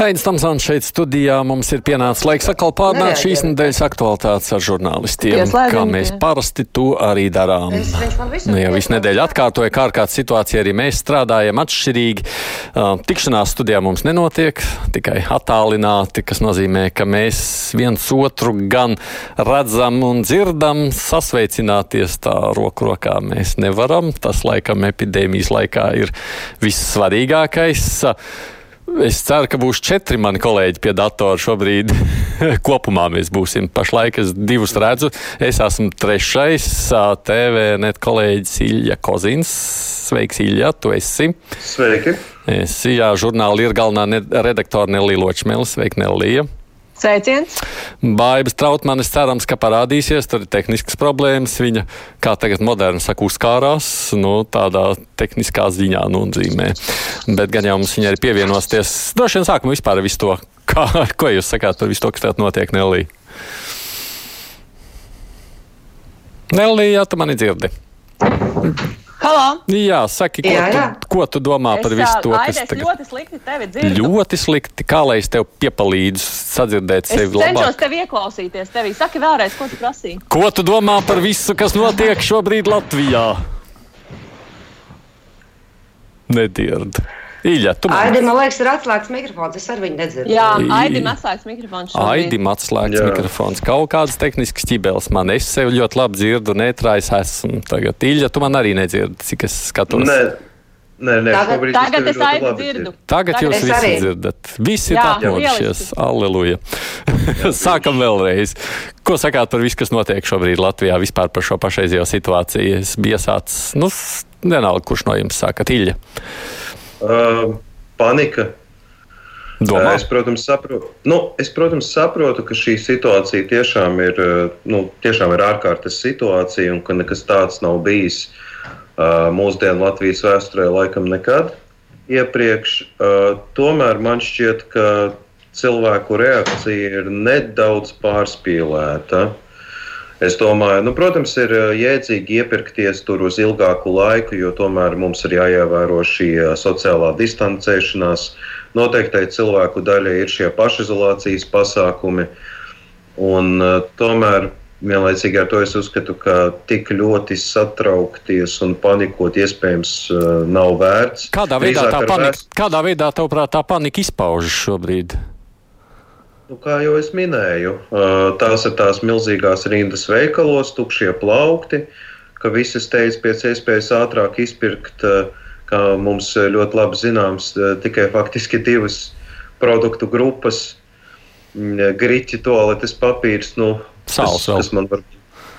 Aizsmeļamies Tamsons šeit studijā. Mums ir pienācis laiks atkal pārnāt šīs nedēļas aktualitātes ar žurnālistiem. Pieslēdzam, kā mēs parasti to arī darām. Es- Nu, jau visu nedēļu atkārtoja, kā ar kādu situāciju arī mēs strādājam atšķirīgi. Uh, tikšanās studijā mums nenotiek, tikai attālināti, kas nozīmē, ka mēs viens otru gan redzam un dzirdam, sasveicināties tā roku rokā mēs nevaram. Tas laikam epidēmijas laikā ir vissvarīgākais. Es ceru, ka būs četri mani kolēģi pie datora šobrīd. Kopumā mēs būsim. Pašlaik es divus redzu. Es esmu trešais TV net kolēģis Ilja Kozins. Sveiks, Ilja, tu esi. Sveiki! Es, jā, žurnāla ir galvenā redaktore Nelija Ločmēla. Sveika, Nelija. Sveiciens! Bāibas Trautmanis cerams, ka parādīsies, tur ir tehniskas problēmas. Viņa, kā tagad moderni saka, uzkārās, nu, tādā tehniskā ziņā nozīmē. Bet gan jau mums viņa arī pievienosties. Droši vien sākam vispār visu to, kā, ko jūs sakāt par visu to, kas tagad notiek, Nelī. Nelī, jā, tu mani dzirdi. Halo! Jā, saki, ko, Jā, jā. Tu, ko tu domā par visu to, kas tagad... ļoti slikti tevi dzirdu. ļoti slikti. Kā lai es tev piepalīdzu sadzirdēt Es sevi cenšos labāk? tevi ieklausīties. Tevī. Saki vēlreiz, ko tu prasīji. Ko tu domā par visu, kas notiek šobrīd Latvijā? Nedird. Īļa, tu man Aidi, man liekas, ir atslēgts mikrofons. Es ar viņu nedzirdu. Jā, Aidim atslēgts mikrofons. šobrīd. Aidim atslēgts Jā. mikrofons. Kaut kādas tehniskas ķibeles man. Es sevi ļoti labi dzirdu, netrājs esmu. Tagad Īļa, tu man arī nedzirdi, cik es skatos. Nē, nē, nē Tagad- šobrīd Tagad es labi dzirdu. Tagad Tagad jūs es visi arī. dzirdat. Visi ir atmodušies. Aleluja. Sākam vēlreiz. Ko sakāt par visu, kas notiek šobrīd Latvijā, vispār par šo pašreizējo situāciju? Es biju iesācis, nu, s- vienalga, kurš no jums sākat Īļa. Uh, panika. Domā? Es, protams, saprotu, nu, es, protams, saprotu, ka šī situācija tiešām ir, uh, nu, tiešām ir ārkārtas situācija un ka nekas tāds nav bijis uh, mūsdienu Latvijas vēsturē laikam nekad iepriekš. Uh, tomēr man šķiet, ka cilvēku reakcija ir nedaudz pārspīlēta. Es domāju, nu, protams, ir uh, jēdzīgi iepirkties tur uz ilgāku laiku, jo tomēr mums ir jāievēro šī uh, sociālā distancēšanās. Noteiktai cilvēku daļai ir šie pašizolācijas pasākumi. Un, uh, tomēr vienlaicīgi ar to es uzskatu, ka tik ļoti satraukties un panikot iespējams nav vērts. Kādā veidā, Drīzāk tā panika, vēst- kādā veidā tavuprāt, tā panika izpaužas šobrīd? Nu, kā jau es minēju, tās ir tās milzīgās rindas veikalos, tukšie plaukti, ka visi steidz pēc iespējas ātrāk izpirkt, kā mums ļoti labi zināms, tikai faktiski divas produktu grupas - grīķi, toaletes papīrs, nu, Sāls vēl. kas man var.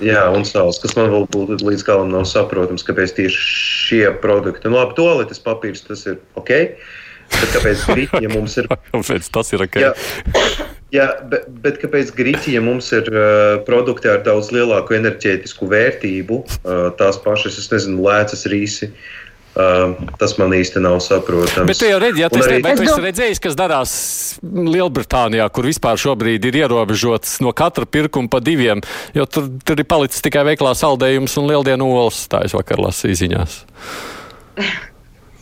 Jā, un sāls, kas man vēl būtu līdz galam nav saprotams, kāpēc tieši šie produkti. Nu, labi, toaletes papīrs tas ir ok. Bet kāpēc grīķi, ja mums ir Kāpēc tas ir ok? Jā, jā bet, bet kāpēc Grieķija mums ir uh, produkti ar daudz lielāku enerģētisku vērtību? Uh, tās pašas, es nezinu, lēcas rīsi. Uh, tas man īsti nav saprotams. Bet tu jau redzi, ja arī-. Bet tu Es esi dom- redzējis, kas darās Lielbritānijā, kur vispār šobrīd ir ierobežots no katra pirkuma pa diviem, jo tur, tur ir palicis tikai veiklā saldējums un lieldienu olas. Tā es vakar lasīju ziņās.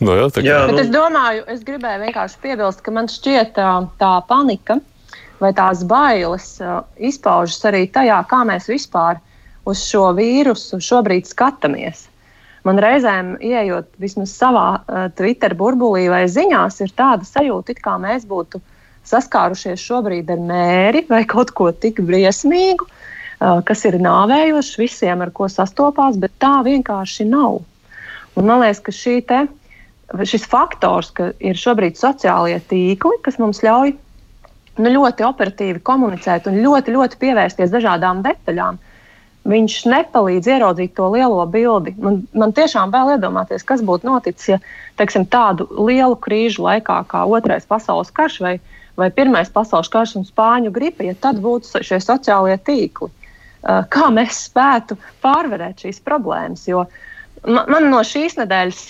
No, jā, tā kā. Jā, Bet nu, es domāju, es gribēju vienkārši piebilst, ka man šķiet tā, tā panika vai tās bailes uh, izpaužas arī tajā, kā mēs vispār uz šo vīrusu šobrīd skatāmies. Man reizēm, ieejot vismaz savā uh, Twitter burbulī vai ziņās, ir tāda sajūta, it kā mēs būtu saskārušies šobrīd ar mēri vai kaut ko tik briesmīgu, uh, kas ir nāvējošs visiem, ar ko sastopās, bet tā vienkārši nav. Un man liekas, ka šī te, šis faktors, ka ir šobrīd sociālie tīkli, kas mums ļauj nu, ļoti operatīvi komunicēt un ļoti, ļoti pievērsties dažādām detaļām, viņš nepalīdz ieraudzīt to lielo bildi. Man, man tiešām vēl iedomāties, kas būtu noticis, ja teiksim, tādu lielu krīžu laikā kā Otrais pasaules karš vai, vai Pirmais pasaules karš un Spāņu gripa, ja tad būtu šie sociālie tīkli. Uh, Kā mēs spētu pārvarēt šīs problēmas? Jo Man no šīs nedēļas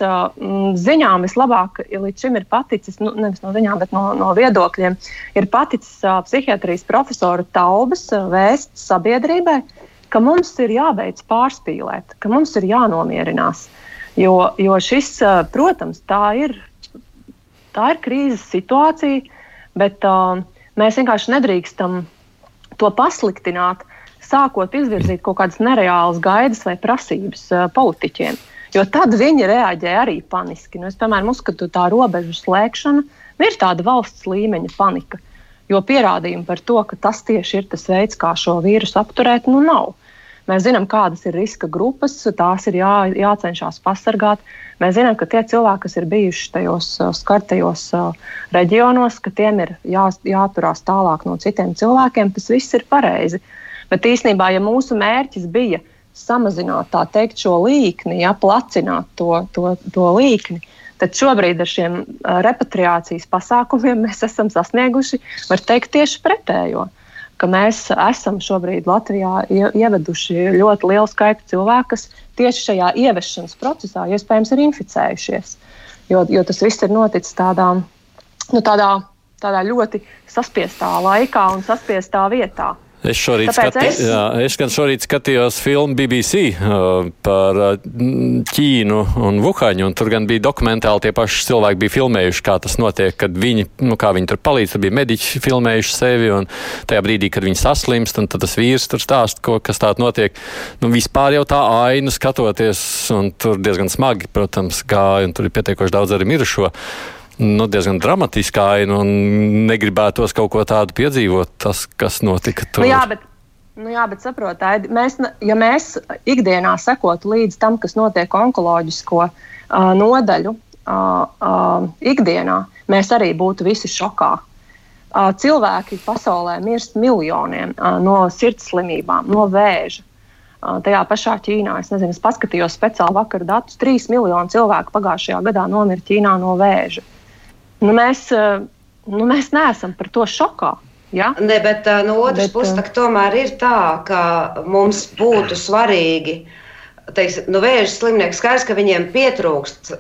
ziņām vislabāk, līdz šim ir paticis, nu, nevis no ziņām, bet no, no viedokļiem, ir paticis psihiatrijas profesora Taubas vēsts sabiedrībai, ka mums ir jābeidz pārspīlēt, ka mums ir jānomierinās. Jo, jo šis, protams, tā ir, tā ir krīzes situācija, bet uh, mēs vienkārši nedrīkstam to pasliktināt sākot izvirzīt kaut kādas nereālas gaidas vai prasības uh, politiķiem. Jo tad viņi reaģē arī paniski. Nu, es, piemēram, uzskatu, ka tā robežu slēgšana nu, ir tāda valsts līmeņa panika. Jo pierādījumi par to, ka tas tieši ir tas veids, kā šo vīrusu apturēt, nu nav. Mēs zinām, kādas ir riska grupas, tās ir jā, jācenšas pasargāt. Mēs zinām, ka tie cilvēki, kas ir bijuši tajos uh, skartajos uh, reģionos, ka tiem ir jā, jāturās tālāk no citiem cilvēkiem, tas viss ir pareizi. Bet īstenībā, ja mūsu mērķis bija samazināt teikt, šo līkni, ja, placināt to, to, to līkni, tad šobrīd ar šiem repatriācijas pasākumiem mēs esam sasnieguši, teikt, tieši pretējo. Mēs esam šobrīd Latvijā ieveduši ļoti lielu skaitu cilvēku, kas tieši šajā ieviešanas procesā iespējams ir inficējušies. Jo, jo tas viss ir noticis tādā, nu, tādā, tādā ļoti saspiestā laikā un saspiestā vietā. Es šorīt, skati, es... Jā, es šorīt skatījos filmu BBC uh, par uh, Ķīnu un Vuhaņu, un tur gan bija dokumentāli tie paši cilvēki bija filmējuši, kā tas notiek, kad viņi, nu, kā viņi tur palīdz, tur bija mediķi filmējuši sevi, un tajā brīdī, kad viņi saslimst, un tad tas vīrs tur stāst, ko, kas tāda notiek. Nu, vispār jau tā aina skatoties, un tur diezgan smagi, protams, gāja, un tur ir pietiekoši daudz arī mirušo nu, diezgan dramatiska aina un negribētos kaut ko tādu piedzīvot, tas, kas notika tur. Nu, jā, bet... Nu jā, bet saprotiet, mēs, ja mēs ikdienā sekotu līdz tam, kas notiek onkoloģisko uh, nodaļu uh, uh, ikdienā, mēs arī būtu visi šokā. Uh, cilvēki pasaulē mirst miljoniem uh, no sirds slimībām, no vēža. Uh, tajā pašā Ķīnā, es nezinu, es paskatījos speciāli vakar datus, 3 miljoni cilvēku pagājušajā gadā nomira Ķīnā no vēža. Uh, nu, mēs, eh, nu, mēs neesam par to šokā. Ja? Ne, bet uh, no otras bet, puses, tā, tomēr ir tā, ka mums būtu svarīgi, teiksim, nu, vēža slimnieki skaidrs, ka viņiem pietrūkst.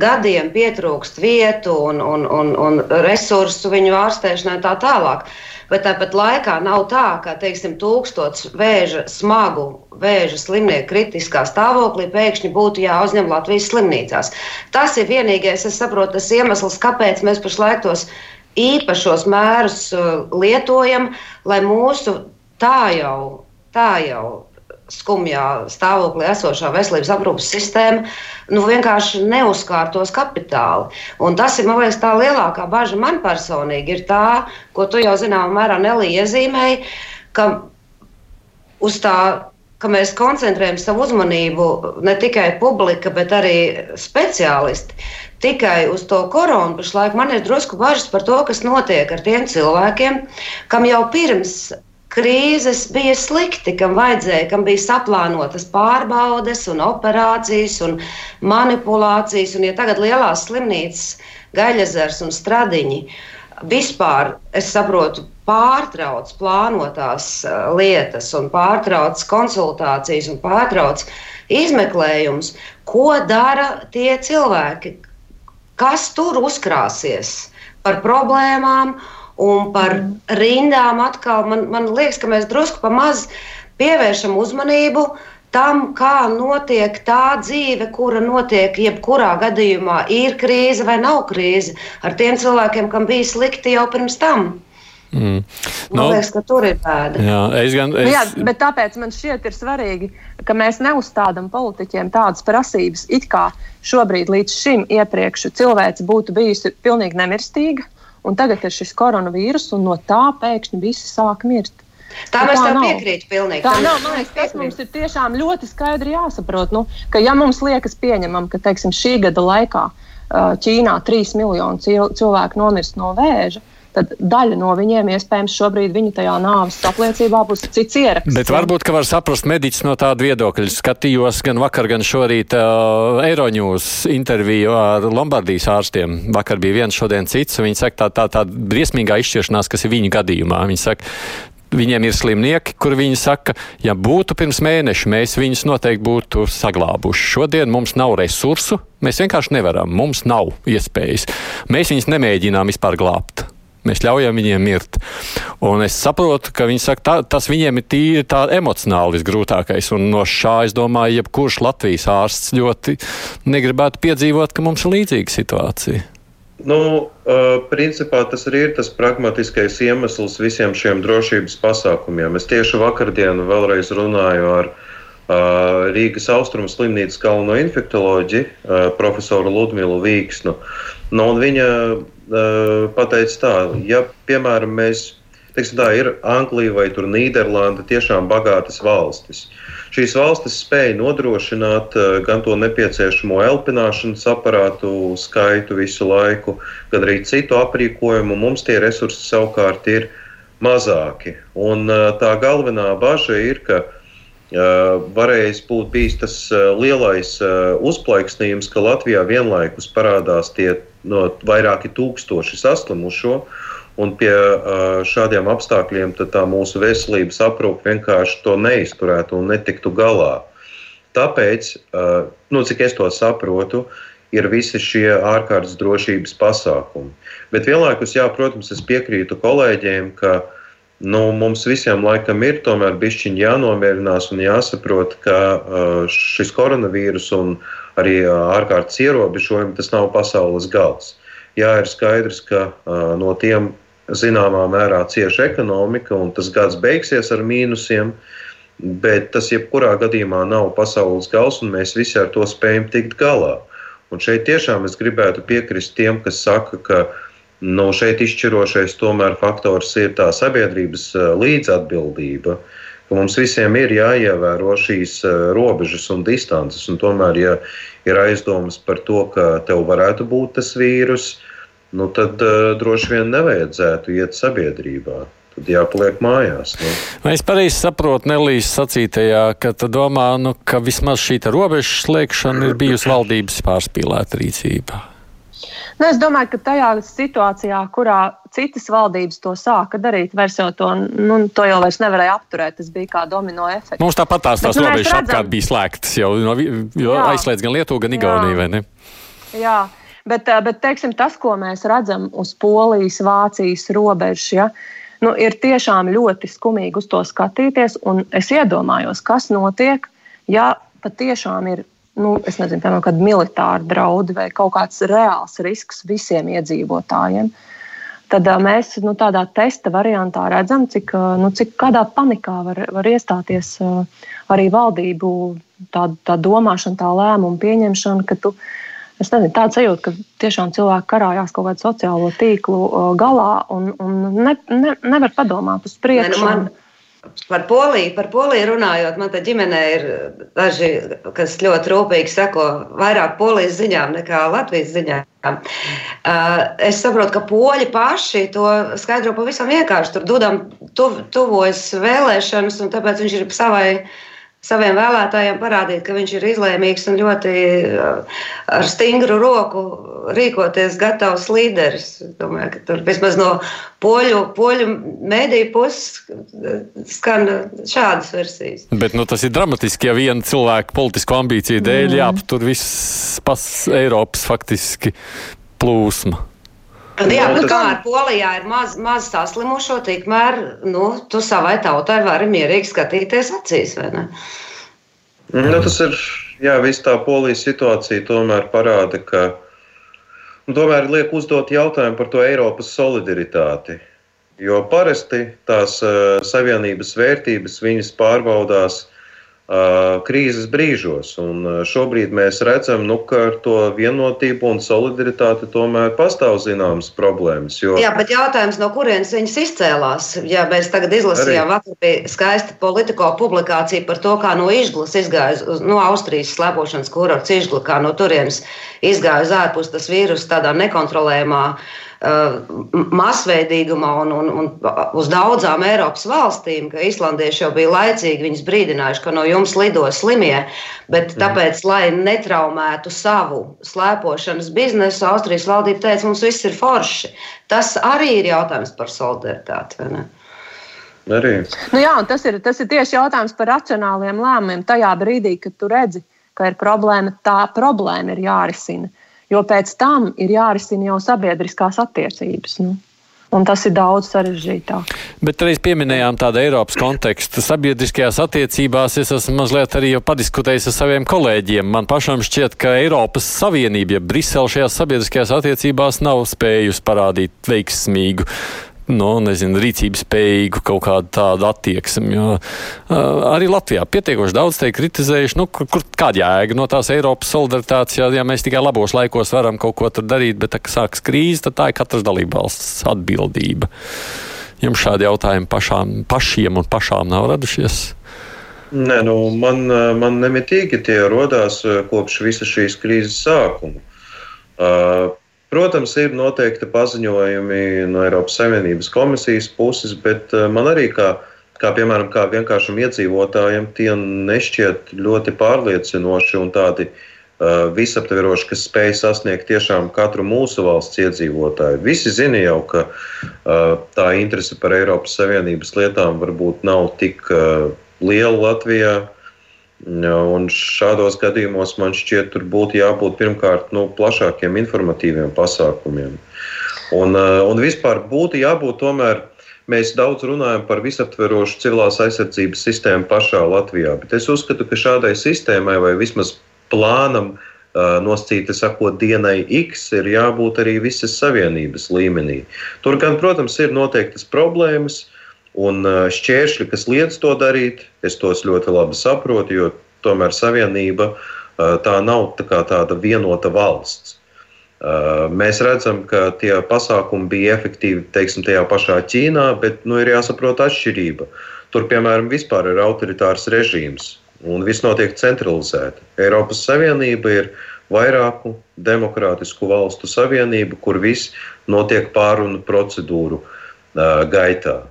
Gadiem pietrūkst vietu un, un, un, un resursu viņu ārstēšanai tā tālāk. Uh, bet tāpat laikā nav tā, ka teiksim, tūkstots vēža, smagu vēža slimnieku kritiskā stāvoklī pēkšņi būtu jāuzņem Latvijas slimnīcās. Tas ir vienīgais, es saprotu, tas iemesls, kāpēc mēs pašlaik tos īpašos mērus uh, lietojam, lai mūsu tā jau, tā jau skumjā stāvoklī esošā veselības aprūpas sistēma nu, vienkārši neuzkārtos kapitāli. Un tas ir liekas, tā lielākā bažas man personīgi, ir tā, ko tu jau zināmā mērā Nelija iezīmēji, ka uz tā. Ka mēs koncentrējam savu uzmanību ne tikai publika, bet arī speciālisti tikai uz to koronu. Pašlaik man ir drusku bažas par to, kas notiek ar tiem cilvēkiem, kam jau pirms krīzes bija slikti, kam vajadzēja, kam bija saplānotas pārbaudes un operācijas un manipulācijas. Un, ja tagad lielās slimnīcas, Gaļazars un Stradiņi vispār, es saprotu, pārtrauc plānotās uh, lietas un pārtrauc konsultācijas un pārtrauc izmeklējumus, ko dara tie cilvēki, kas tur uzkrāsies par problēmām Un par mm. rindām atkal man, man liekas, ka mēs drusku pa maz pievēršam uzmanību tam, kā notiek tā dzīve, kura notiek jebkurā gadījumā, ir krīze vai nav krīze ar tiem cilvēkiem, kam bija slikti jau pirms tam. Mm. Man no, nu, liekas, ka tur ir pēda. Jā, es gan, es... Nu, jā, bet tāpēc man šķiet, ir svarīgi, ka mēs neuzstādām politiķiem tādas prasības, it kā šobrīd līdz šim iepriekš cilvēks būtu bijusi pilnīgi nemirstīga, un tagad ir šis koronavīrus, un no tā pēkšņi visi sāk mirt. Tā mēs tam piekrītam. Tā nav. Man liekas, tas mums ir tiešām ļoti skaidri jāsaprot. Nu, ka, ja mums liekas pieņemam, ka teiksim, šī gada laikā Ķīnā 3 miljoni cilvēku nomirst no vēža, tad daļa no viņiem iespējams šobrīd viņu tajā nāves apliecībā būs cits ieraksts. Bet varbūt, ka var saprast mediķis no tāda viedokļa. Skatījos gan vakar, gan šorīt uh, Eiroņūs interviju ar Lombardijas ārstiem. Vakar bija viens, šodien cits. Viņi saka, tā, tā, tā briesmīgā izšķiršanās, kas ir viņu gadījumā. Viņi saka, viņiem ir slimnieki, kur viņi saka, ja būtu pirms mēneša, mēs viņus noteikti būtu saglābuši. Šodien mums nav resursu, mēs vienkārši nevaram, mums nav iespējas. Mēs viņus nemēģinām vispār glābt. Mēs ļaujam viņiem mirt. Un es saprotu, ka viņi saka, tā, tas viņiem ir tīri tā emocionāli visgrūtākais. Un no šā, es domāju, jebkurš Latvijas ārsts ļoti negribētu piedzīvot, ka mums ir līdzīga situācija. Nu, principā tas arī ir tas pragmatiskais iemesls visiem šiem drošības pasākumiem. Es tieši vakardienu vēlreiz runāju ar Rīgas austrumu slimnīcas galveno infektoloģi, uh, profesoru Ludmilu Vīksnu. Nu, viņa pateica tā, ja, piemēram, mēs, teiksim tā, ir Anglija vai Nīderlanda tiešām bagātas valstis. Šīs valstis spēja nodrošināt uh, gan to nepieciešamo elpināšanas aparātu skaitu visu laiku, gan arī citu aprīkojumu. Mums tie resursi savukārt ir mazāki. Un uh, tā galvenā bažas ir, ka varējis būt bijis tas lielais uzplaiksnījums, ka Latvijā vienlaikus parādās tie no vairāki tūkstoši saslimušo, un pie šādiem apstākļiem tā mūsu veselības aprūpe vienkārši to neizturētu un netiktu galā. Tāpēc, nu, cik es to saprotu, ir visi šie ārkārtas drošības pasākumi. Bet vienlaikus, jā, protams, es piekrītu kolēģiem, ka uh, Nu, mums visiem laikam ir tomēr bišķiņi jānomierinās un jāsaprot, ka šis koronavīrus un arī ārkārtas ierobežojumi tas nav pasaules gals. Jā, ir skaidrs, ka no tiem zināmā mērā cieši ekonomika un tas gads beigsies ar mīnusiem, bet tas jebkurā gadījumā nav pasaules gals un mēs visi ar to spējam tikt galā. Un šeit tiešām es gribētu piekrist tiem, kas saka, ka uh, Nu, šeit izšķirošais tomēr faktors ir tā sabiedrības eh, līdzatbildība. Mums visiem ir jāievēro šīs eh, robežas un distances. Un tomēr, ja ir aizdomas par to, ka tev varētu būt tas vīrus, nu, tad uh, droši vien nevajadzētu iet sabiedrībā tad jāpaliek mājās. Nu. Vai es pareizi saprotu Nelijas sacītajā, ka tu domā, nu, ka vismaz šī robežu slēgšana ir bijusi valdības pārspīlēta rīcība? Nu, es domāju, ka tajā situācijā, kurā citas valdības to sāka darīt, vairs jau to, nu, to jau nevarēja apturēt. Tas bija kā domino efekts. Mums tāpat tās, tās nu, robežas redzam... apkārt bija slēgtas, jau no, jo aizslēdz gan Lietuvu, gan Igauniju, vai ne? Jā. Bet, eh, bet teiksim, tas, ko mēs redzam uz Polijas, Vācijas robežas, ja, nu, ir tiešām ļoti skumīgi uz to skatīties. Es iedomājos, kas notiek, ja patiešām ir nu, nezinu, piemēram, kāda militāra draudi vai kaut kāds reāls risks visiem iedzīvotājiem. Tad mēs nu, tādā testa variantā redzam, cik, nu, cik kādā panikā var, var iestāties arī valdību tā, tā domāšana, tā lēmuma pieņemšana, ka tu, es nezinu, tāds sajūta, ka tiešām cilvēki karājās kaut kādu sociālo tīklu galā un, un ne, ne, nevar padomāt uz priekšu. Ne, nu man... Par Poliju, par Poliju runājot, man te ģimenē ir daži, kas ļoti rūpīgi seko vairāk polijas ziņām nekā Latvijas ziņām. Uh, es saprotu, ka poļi paši to skaidro pavisam vienkārši. Tur dudam tuv, tuvojas vēlēšanas, un tāpēc viņš ir savai saviem vēlētājiem parādīt, ka viņš ir izlēmīgs un ļoti uh, ar stingru roku rīkoties gatavs līderis. Domāju, ka tur vismaz no poļu, poļu mēdīju puses skan šādas versijas. Bet nu, tas ir dramatiski, ja viena cilvēka politisko ambīciju dēļ mm. jāaptur viss pas Eiropas faktiski plūsma. Jā, nu, kamēr Polijā ir maz, maz saslimušo, tikmēr nu, tu savai tautai vari mierīgi skatīties acīs. Nu, tas ir, jā, viss tā polijas situācija tomēr parāda, ka nu, tomēr liek uzdot jautājumu par to Eiropas solidaritāti. Jo parasti tās uh, savienības vērtības viņas pārbaudās krīzes brīžos. Un šobrīd mēs redzam, nu, ka ar to vienotību un solidaritāti tomēr pastāv zināmas problēmas. Jo... Jā, bet jautājums, no kurienes viņas izcēlās? Ja mēs tagad izlasījām, Arī... vakar bija skaista politiko publikācija par to, kā no Ižglas izgāja no Austrijas slēpošanas kurorts Ižgla, kā no turienes izgāja uz ārpus tas vīrus tādā nekontrolējumā Uh, masveidīgumā un, un, un uz daudzām Eiropas valstīm, ka islandieši jau bija laicīgi viņus brīdinājuši, ka no jums lido slimie, bet mhm. tāpēc, lai netraumētu savu slēpošanas biznesu, Austrijas valdība teica, mums viss ir forši. Tas arī ir jautājums par solidaritāti. Arī. Nu jā, tas ir, tas ir tieši jautājums par racionāliem lēmumiem. Tajā brīdī, kad tu redzi, ka ir problēma, tā problēma ir jārisina. Jo pēc tam ir jārisina jau sabiedriskās attiecības. Nu. Un tas ir daudz sarežģītāk. Bet reiz pieminējām tādu Eiropas kontekstu. Sabiedriskajās attiecībās es esmu mazliet arī diskutējis ar saviem kolēģiem. Man pašam šķiet, ka Eiropas Savienība, ja Brisele šajās sabiedriskajās attiecībās nav spējusi parādīt veiksmīgu nu, nezinu, rīcības spējīgu kaut kādu tādu attieksmi. Jo, uh, arī Latvijā pietiekoši daudz tiek kritizējuši, nu, kur, kur kāda jēga no tās Eiropas solidaritātes, ja, ja mēs tikai labos laikos varam kaut ko tur darīt, bet, kad sākas krīze, tad tā ir katras dalībvalsts atbildība. Jums šādi jautājumi pašām, pašiem un pašām nav radušies? Nē, nu, man, man nemitīgi tie radās kopš visas šīs krīzes sākuma. Uh, Protams, ir noteikti paziņojumi no Eiropas Savienības komisijas puses, bet eh, man arī kā, kā, piemēram, kā vienkāršam iedzīvotājam tie nešķiet ļoti pārliecinoši un tādi uh, visaptveroši, kas spēj sasniegt tiešām katru mūsu valsts iedzīvotāju. Visi zina jau, ka uh, tā interese par Eiropas Savienības lietām varbūt nav tik uh, liela Latvijā. Un šādos gadījumos man šķiet, tur būtu jābūt pirmkārt nu, plašākiem informatīviem pasākumiem. Un, eh, un vispār būtu jābūt tomēr. Mēs daudz runājam par visaptverošu civilās aizsardzības sistēmu pašā Latvijā, bet es uzskatu, ka šādai sistēmai vai vismaz plānam uh, nosacīti sakot, dienai X ir jābūt arī visas savienības līmenī. Tur gan, protams, ir noteiktas problēmas, Un šķēršļi, kas liedz to darīt, es tos ļoti labi saprotu, jo tomēr Savienība tā nav tā tāda vienota valsts. Mēs redzam, ka tie pasākumi bija efektīvi teiksim, tajā pašā Ķīnā, bet nu, ir jāsaprot atšķirība. Tur, piemēram, vispār ir autoritārs režīms un viss notiek centralizēti. Eiropas Savienība ir vairāku demokrātisku valstu savienība, kur viss notiek pārunu procedūru gaitā.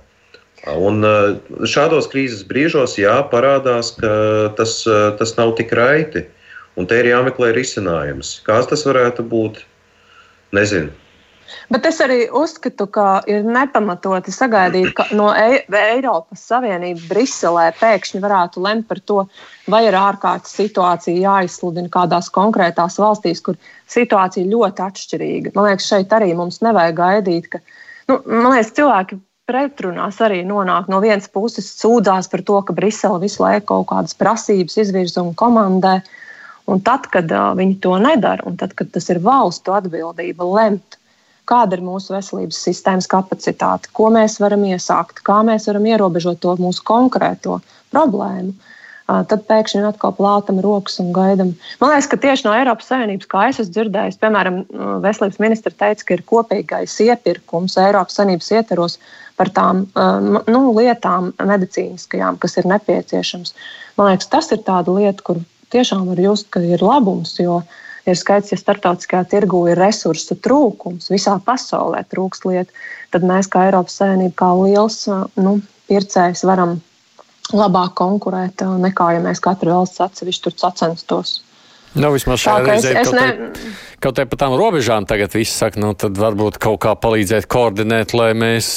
Un eh, šādos krīzes brīžos jā, parādās, ka tas, eh, tas nav tik raiti. Un te ir jāmeklē risinājums. Kāds tas varētu būt? Nezinu. Bet es arī uzskatu, ka ir nepamatoti sagaidīt, ka no e Eiropas Savienības Briselē pēkšņi varētu lemt par to, vai ir ārkārtas situācija jāizsludina kādās konkrētās valstīs, kur situācija ļoti atšķirīga. Man liekas, šeit arī mums nevajag gaidīt, ka nu, liekas, cilvēki pretrunās arī nonāk. No vienas puses sūdzās par to, ka Brisele visu laiku kaut kādas prasības izvirza un komandē. Un tad, kad uh, viņi to nedara, un tad, kad tas ir valstu atbildība lemt, kāda ir mūsu veselības sistēmas kapacitāte, ko mēs varam iesākt, kā mēs varam ierobežot to mūsu konkrēto problēmu, uh, tad pēkšņi atkal plātam rokas un gaidām. Man liekas, ka tieši no Eiropas Savienības, kā es esmu dzirdējis, piemēram, veselības ministra teica, ka ir kopīgais iepirkums Eiropas Savienības ietvaros par tām nu, lietām medicīniskajām, kas ir nepieciešams. Man liekas, tas ir tāda lieta, kur tiešām var just, ka ir labums. Ir skaidrs, ja starptautiskajā tirgu ir resursu trūkums, visā pasaulē trūkst lietu, tad mēs kā Eiropas Savienība, kā liels nu, pircējs, varam labāk konkurēt nekā, ja mēs katru valsts atsevišķi tur sacenstos. Nu, vismaz šajā reizē kaut, ne... kaut te pa tām robežām tagad viss saka, nu tad varbūt kaut kā palīdzēt koordinēt, lai mēs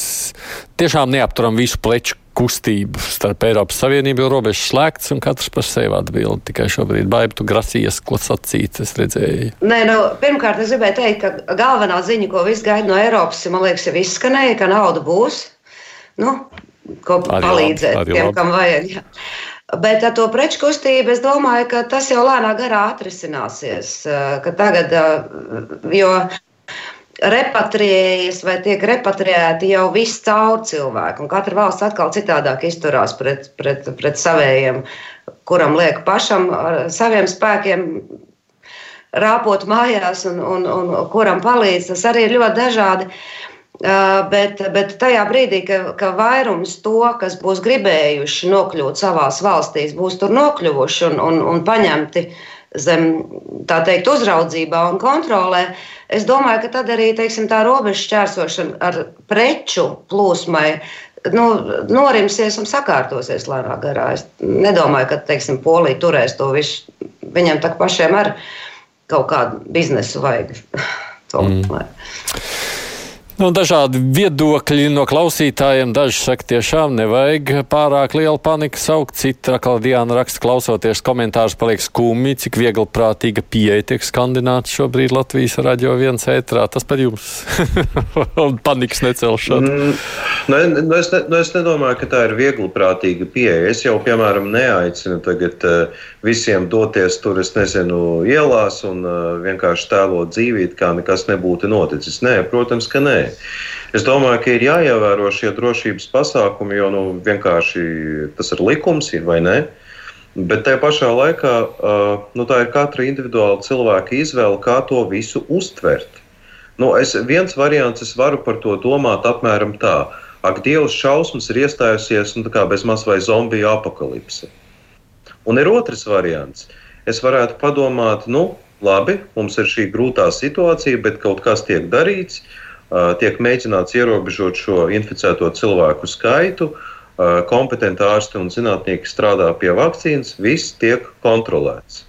tiešām neapturam visu pleču kustību starp Eiropas Savienību, jo robežas slēgts un katrs par sevi atbild. Tikai šobrīd baidu, tu grasījies, ko sacīt, es redzēju. Nē, nu, pirmkārt, es gribēju teikt, ka galvenā ziņa, ko viss gaida no Eiropas, man liekas, jau izskanēja, ka nauda būs. Nu, ko arī palīdzēt labi, tiem, labi. kam vajag. Jā. Bet ar to preču kustību es domāju, ka tas jau lēnā garā atrisināsies. Tagad, jo repatriējas vai tiek repatriēti jau viss caur cilvēku, un katra valsts atkal citādāk izturās pret, pret, pret savējiem, kuram liek pašam ar saviem spēkiem rāpot mājās un, un, un kuram palīdz. Tas arī ir ļoti dažādi. Uh, Bet, bet tajā brīdī, ka, ka vairums to, kas būs gribējuši nokļūt savās valstīs, būs tur nokļuvuši un, un, un paņemti zem tā teikt, uzraudzībā un kontrolē, es domāju, ka tad arī teiksim, tā robeža šķērsošana ar preču plūsmai nu, norimsies un sakārtosies lēnā garā. Es nedomāju, ka teiksim, Polija turēs to visu. Viņam tā pašiem ar kaut kādu biznesu vajag. to, mm. Nu, dažādi viedokļi no klausītājiem. Daži saka, tiešām nevajag pārāk lielu paniku saukt. Cita Diana raksta, klausoties komentārus, paliek skumji, cik viegli prātīga pieeja tiek skandināta šobrīd Latvijas radio viens ētrā. Tas par jums panikas necelšana. Mm, ne, nu, nu, es, ne, nu, es nedomāju, ka tā ir viegli prātīga pieeja. Es jau, piemēram, neaicinu tagad uh, visiem doties tur, es nezinu, ielās un uh, vienkārši tēlot dzīvīt, kā nekas nebūtu noticis. Nē, protams, ka nē. Es domāju, ka ir jāievēro šie drošības pasākumi, jo nu, vienkārši tas ir likums, ir vai ne. Bet tajā pašā laikā nu, tā ir katra individuāla cilvēka izvēle, kā to visu uztvert. Nu, es, viens variants, es varu par to domāt apmēram tā. Ak, Dievs, šausmas ir iestājusies nu, bezmaz vai zombiju apakalipse. Un ir otrs variants. Es varētu padomāt, nu, labi, mums ir šī grūtā situācija, bet kaut kas tiek darīts. Uh, tiek mēģināts ierobežot šo inficēto cilvēku skaitu. Kompetenti ārsti un zinātnieki strādā pie vakcīnas, viss tiek kontrolēts.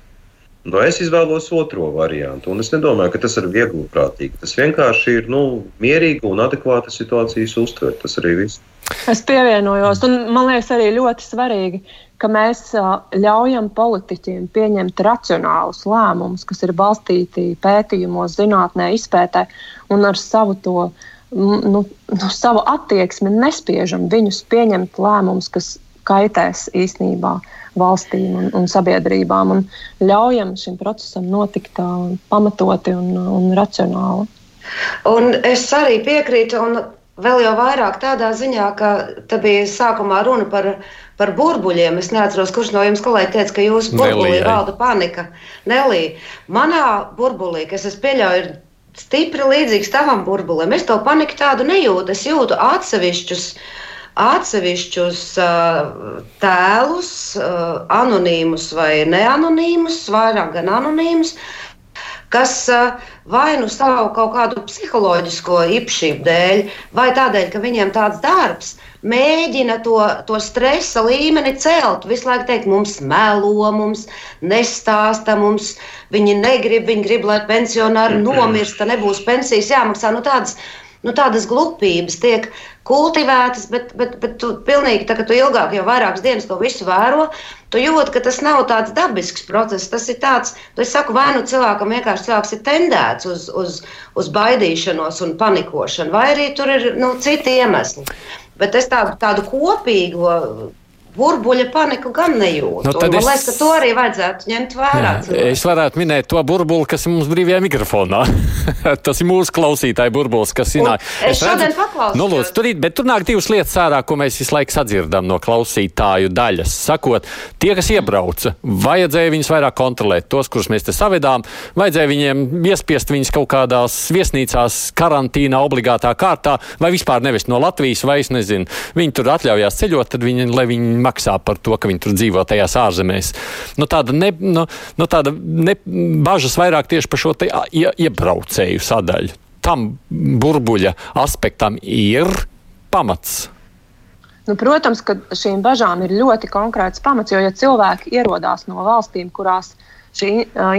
Nu, es izvēlos otro variantu, un es nedomāju, ka tas ir viegli prātīgi. Tas vienkārši ir nu, mierīgi un adekvāti situācijas uztvert. Tas arī viss. Es pievienojos, un man liekas, arī ļoti svarīgi, ka mēs ļaujam politiķiem pieņemt racionālus lēmumus, kas ir balstīti pētījumos, zinātnē, izpētē un ar savu to. Nu, nu, savu attieksmi nespiežam viņus pieņemt lēmumus, kas kaitēs īstenībā valstīm un, un sabiedrībām, un ļaujam šim procesam notikt tā, pamatoti un, un racionāli. Un es arī piekrītu, un vēl jau vairāk tādā ziņā, ka te bija sākumā runa par par burbuļiem. Es neatceros, kurš no jums kolēģi teica, ka jūsu burbulī valda panika. Nelī, manā burbulī, kas es pieļauju, ir stipri līdzīgs tavam burbulim. Es to paniku tādu nejūtu. Es jūtu atsevišķus, atsevišķus uh, tēlus, uh, anonīmus vai neanonīmus, vairāk gan anonīmus, kas uh, vai nu savu kaut kādu psiholoģisko īpašību dēļ, vai tādēļ, ka viņiem tāds darbs mēģina to, to stresa līmeni celt. Visu laiku teikt, mums melo, mums nestāsta, mums viņi negrib, viņi grib, lai pensionāri nomirsta, nebūs pensijas jāmaksā. Nu, tādas, nu, tādas glupības tiek kultivētas, bet, bet, bet tu pilnīgi tā, ka tu ilgāk, jau vairākas dienas to visu vēro, tu jūti, ka tas nav tāds dabisks process. Tas ir tāds, tu saku, vai nu cilvēkam vienkārši cilvēks ir tendēts uz, uz, uz baidīšanos un panikošanu, vai arī tur ir nu, citi iemesli. Bet es tādu, tādu kopīgu burbuļa paniku gan nejūtu. Nu, man es... liekas, ka to arī vajadzētu ņemt vērā. Jā, es varētu minēt to burbuli, kas ir mums brīvajā mikrofonā. Tas ir mūsu klausītāju burbulis, kas ienāk. Es, es šodien paklausījos. Nu, lūdzu, tur, bet tur nāk divas lietas ārā, ko mēs visu laiku sadzirdam no klausītāju daļas. Sakot, tie, kas iebrauca, vajadzēja viņus vairāk kontrolēt, tos, kurus mēs te savedām, vajadzēja viņiem iespiest viņus kaut kādās viesnīcās, karantīnā, obligātā kārtā, vai vispār nevis no Latvijas, vai es nezinu, viņi tur atļaujās ceļot, tad viņi, lai viņi maksā par to, ka viņi tur dzīvo tajās ārzemēs. Nu, tāda ne, nu, nu, tāda ne, bažas vairāk tieši par šo ie, iebraucēju sadaļu. Tam burbuļa aspektam ir pamats. Nu, protams, ka šīm bažām ir ļoti konkrēts pamats, jo ja cilvēki ierodās no valstīm, kurās ir šī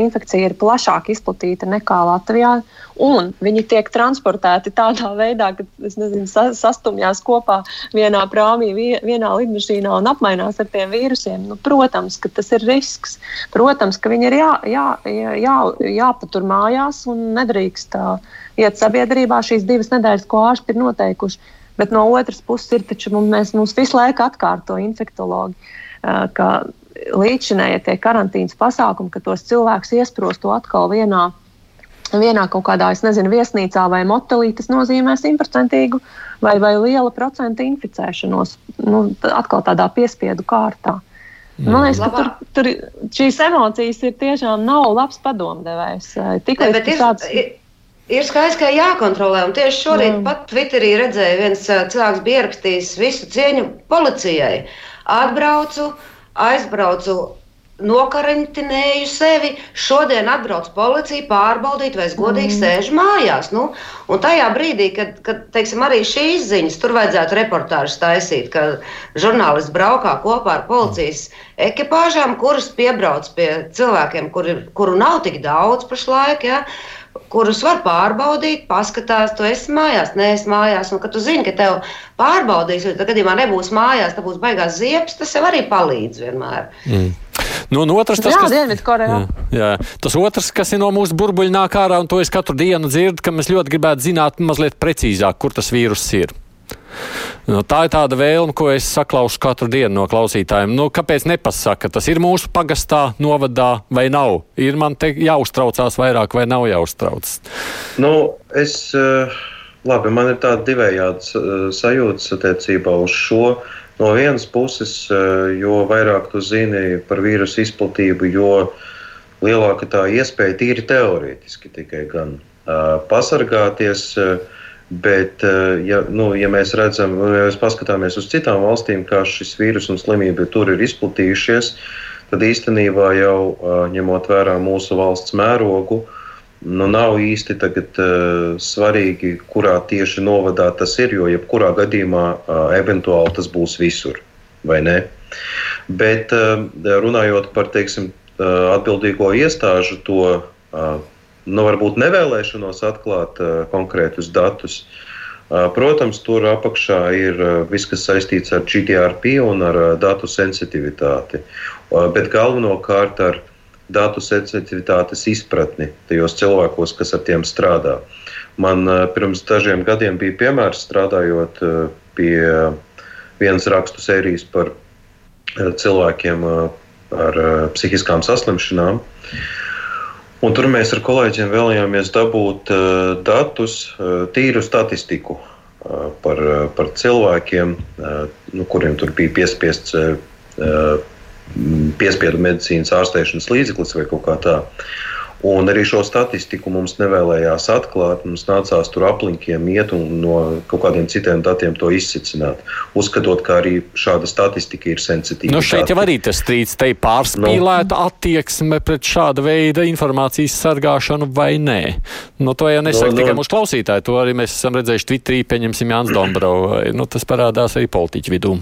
infekcija ir plašāk izplatīta nekā Latvijā, un viņi tiek transportēti tādā veidā, ka nezinu, sastumjās kopā vienā prāmī, vienā lidmašīnā un apmainās ar tiem vīrusiem. Nu, protams, ka tas ir risks. Protams, ka viņi ir jā, jā, jā, jāpatur mājās un nedrīkst iet sabiedrībā šīs divas nedēļas, ko ārsti ir noteikuši. Bet no otras puses, ir taču mums, mums visu laiku atkārto infektologi, uh, ka līdzinējie tie karantīnas pasākumi, ka tos cilvēkus iesprosto atkal vienā. Vienā kaut kādā, es nezinu, viesnīcā vai motelī tas nozīmē simtprocentīgu vai, vai liela procenta inficēšanos. Nu, atkal tādā piespiedu kārtā. Mm. Man liekas, ka tur, tur šīs emocijas ir tiešām nav labs padomdevējs. Tikai tas tāds. Ir... Ir skaidrs, ka jākontrolē. Un tieši šorīt mm. pat Twitterī redzēju, viens cilvēks bija ierakstījis visu cieņu policijai. Atbraucu, uh, aizbraucu, nokarantinēju sevi. Šodien atbrauc policija pārbaudīt, vai es godīgi mm. sēžu mājās. Nu, un tajā brīdī, kad, kad teiksim, arī šīs ziņas, tur vajadzētu reportāžu taisīt, ka žurnālisti braukā kopā ar policijas ekipāžām, kuras piebrauc pie cilvēkiem, kuri, kuru nav tik daudz pašlaik. Ja, kurus var pārbaudīt, paskatās, tu esi mājās, nē, es mājās, un kad tu zini, ka tev pārbaudīs, jo tad gadījumā nebūs mājās, tad būs baigās ziepes, tas jau arī palīdz vienmēr. Mm. Nu, un otrs, tas, jā, kas, jā, jā, tas otrs, kas ir no mūsu burbuļa nāk ārā, un to es katru dienu dzirdu, ka mēs ļoti gribētu zināt mazliet precīzāk, kur tas vīrus ir. Nu, tā ir tāda vēlme, ko es saklausu katru dienu no klausītājiem. Nu, kāpēc nepasaka, tas ir mūsu pagastā, novadā vai nav? Ir man te jāuztraucās vairāk vai nav jāuztraucas? Nu, es, eh, labi, man ir tāda divējāda eh, sajūta attiecībā uz šo. No vienas puses, eh, jo vairāk tu zini par vīrusu izplatību, jo lielāka tā iespēja tīri teorētiski tikai gan pasargāties. Uh, Bet, eh, ja, nu, ja mēs redzam, ja mēs paskatāmies uz citām valstīm, kā šis vīrus un slimība tur ir izplatījušies, tad īstenībā jau eh, ņemot vērā mūsu valsts mērogu, nu, nav īsti tagad, uh, svarīgi, kurā tieši novadā tas ir, jo jebkurā gadījumā uh, eventuāli tas būs visur, vai ne? Bet uh, runājot par teiksim, uh, atbildīgo iestāžu to. Uh, nu, varbūt nevēlēšanos atklāt uh, konkrētus datus. Uh, protams, tur apakšā ir uh, viss, kas saistīts ar GDRP un ar uh, datu sensitivitāti, uh, bet galvenokārt ar datu sensitivitātes izpratni tajos cilvēkos, kas ar tiem strādā. Man uh, pirms dažiem gadiem bija piemērs strādājot uh, pie vienas rakstu sērijas par uh, cilvēkiem uh, ar uh, psihiskām saslimšanām. Uh, Un tur mēs ar kolēģiem vēlējāmies dabūt uh, datus, uh, tīru statistiku uh, par, par cilvēkiem, nu, kuriem tur bija piespiests piespiedu medicīnas ārstēšanas līdzeklis vai kaut kā tāda. Un arī šo statistiku mums nevēlējās atklāt. Mums nācās tur aplinkiem iet un no kaut kādiem citiem datiem to izsvecināt. Uzskatot, ka arī šāda statistika ir sensitīva. Nu šeit jau arī tas strīds, te ir pārspīlēta no. attieksme pret šāda veida informācijas sargāšanu vai nē. Nu, to jau nesaka no. tikai mūsu klausītāji, to arī mēs esam redzējuši Twitterī, pieņemsim Jānis Dombrovs. Nu, tas parādās arī politiķu vidū.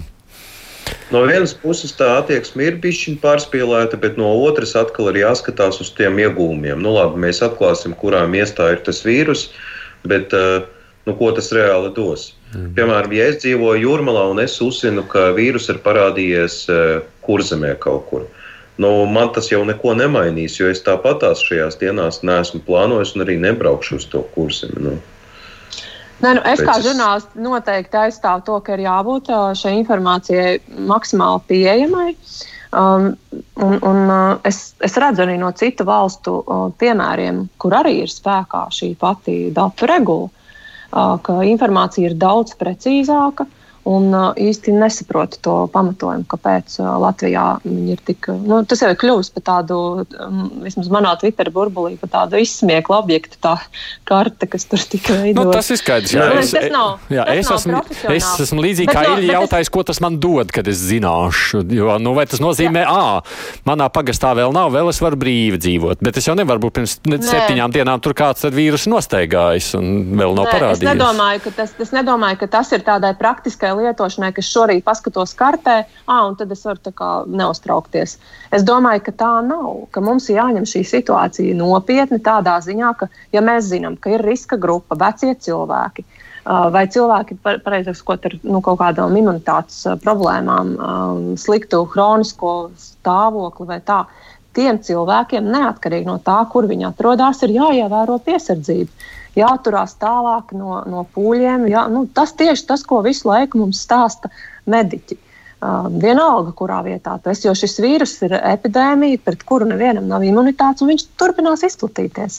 No vienas puses tā attieksme ir bijusi pārspīlēta, bet no otras atkal ir jāskatās uz tiem iegūmiem. Nu, labi, mēs atklāsim, kurā miestā ir tas vīrus, bet uh, nu, ko tas reāli dos. Mm. Piemēram, ja es dzīvoju jūrmalā un es uzzinu, ka vīrus ir parādījies uh, kurzemē kaut kur. Nu, man tas jau neko nemainīs, jo es tāpatās šajās dienās neesmu plānojis un arī nebraukšu uz to kursu. Nu. Nē, nu, es kā žurnālists noteikti aizstāvu to, ka ir jābūt šai informācijai maksimāli pieejamai. Um, un, un, es, es redzu arī no citu valstu piemēriem, kur arī ir spēkā šī pati datu regula, ka informācija ir daudz precīzāka, Un īsti nesaprotu to pamatojumu, kāpēc Latvijā viņi ir tik. Nu, tas jau ir kļuvis par tādu, vismaz manā Twitter burbulī, par tādu izsmieklu objektu, tā karte, kas tur tika veidota. Nu, tas ir skaidrs. Jā, nu, es, tas nav, jā, tas es, esmu, es esmu līdzīgi bet kā Ilija jautājis, es... ko tas man dod, kad es zināšu. Jo, nu, vai tas nozīmē, ā, manā pagastā vēl nav, vēl es varu brīvi dzīvot, bet es jau nevaru būt pirms Nē. septiņām dienām tur kāds ar vīrusu nosteigājis un vēl nav Nē, parādījies. Es nedomāju, ka tas, es nedomāju, ka tas ir tādai praktiskai lietošanai, ka šorīt paskatos kartē, ah, un tad es varu kā, neuztraukties. Es domāju, ka tā nav, ka mums jāņem šī situācija nopietni tādā ziņā, ka, ja mēs zinām, ka ir riska grupa, vecie cilvēki, vai cilvēki, pareizāk sakot, ar nu, kaut kādām imunitātes problēmām, sliktu hronisko stāvokli vai tā. Tiem cilvēkiem, neatkarīgi no tā, kur viņi atrodas, ir jāievēro piesardzība jāturās tālāk no, no pūļiem. Jā, nu, tas tieši tas, ko visu laiku mums stāsta mediķi. Uh, vienalga, kurā vietā tas ir, jo šis vīrus ir epidēmija, pret kuru nevienam nav imunitātes, un viņš turpinās izplatīties.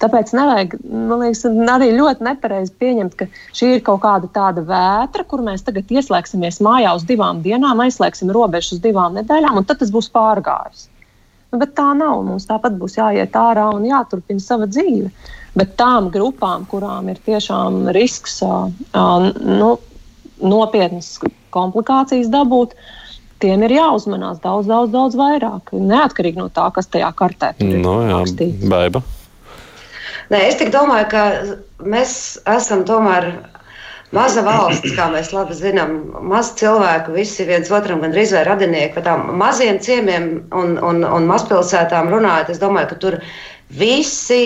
Tāpēc nevajag, man liekas, arī ļoti nepareizi pieņemt, ka šī ir kaut kāda tāda vētra, kur mēs tagad ieslēgsimies mājā uz divām dienām, aizslēgsim robežu uz divām nedēļām, un tad tas būs pārgājis. Nu, bet tā nav. Mums tāpat būs jāiet ārā un jāturpina sava dzīve. Bet tām grupām, kurām ir tiešām risks nu, nopietnas komplikācijas dabūt, tiem ir jāuzmanās daudz, daudz, daudz vairāk. Neatkarīgi no tā, kas tajā kartē ir. No, jā, baiba. Nē, es domāju, ka mēs esam tomēr maza valsts, kā mēs labi zinām, maz cilvēku, visi viens otram gandrīz vai radinieki. Par tām maziem ciemiem un, un, un mazpilsētām runājot, es domāju, ka tur visi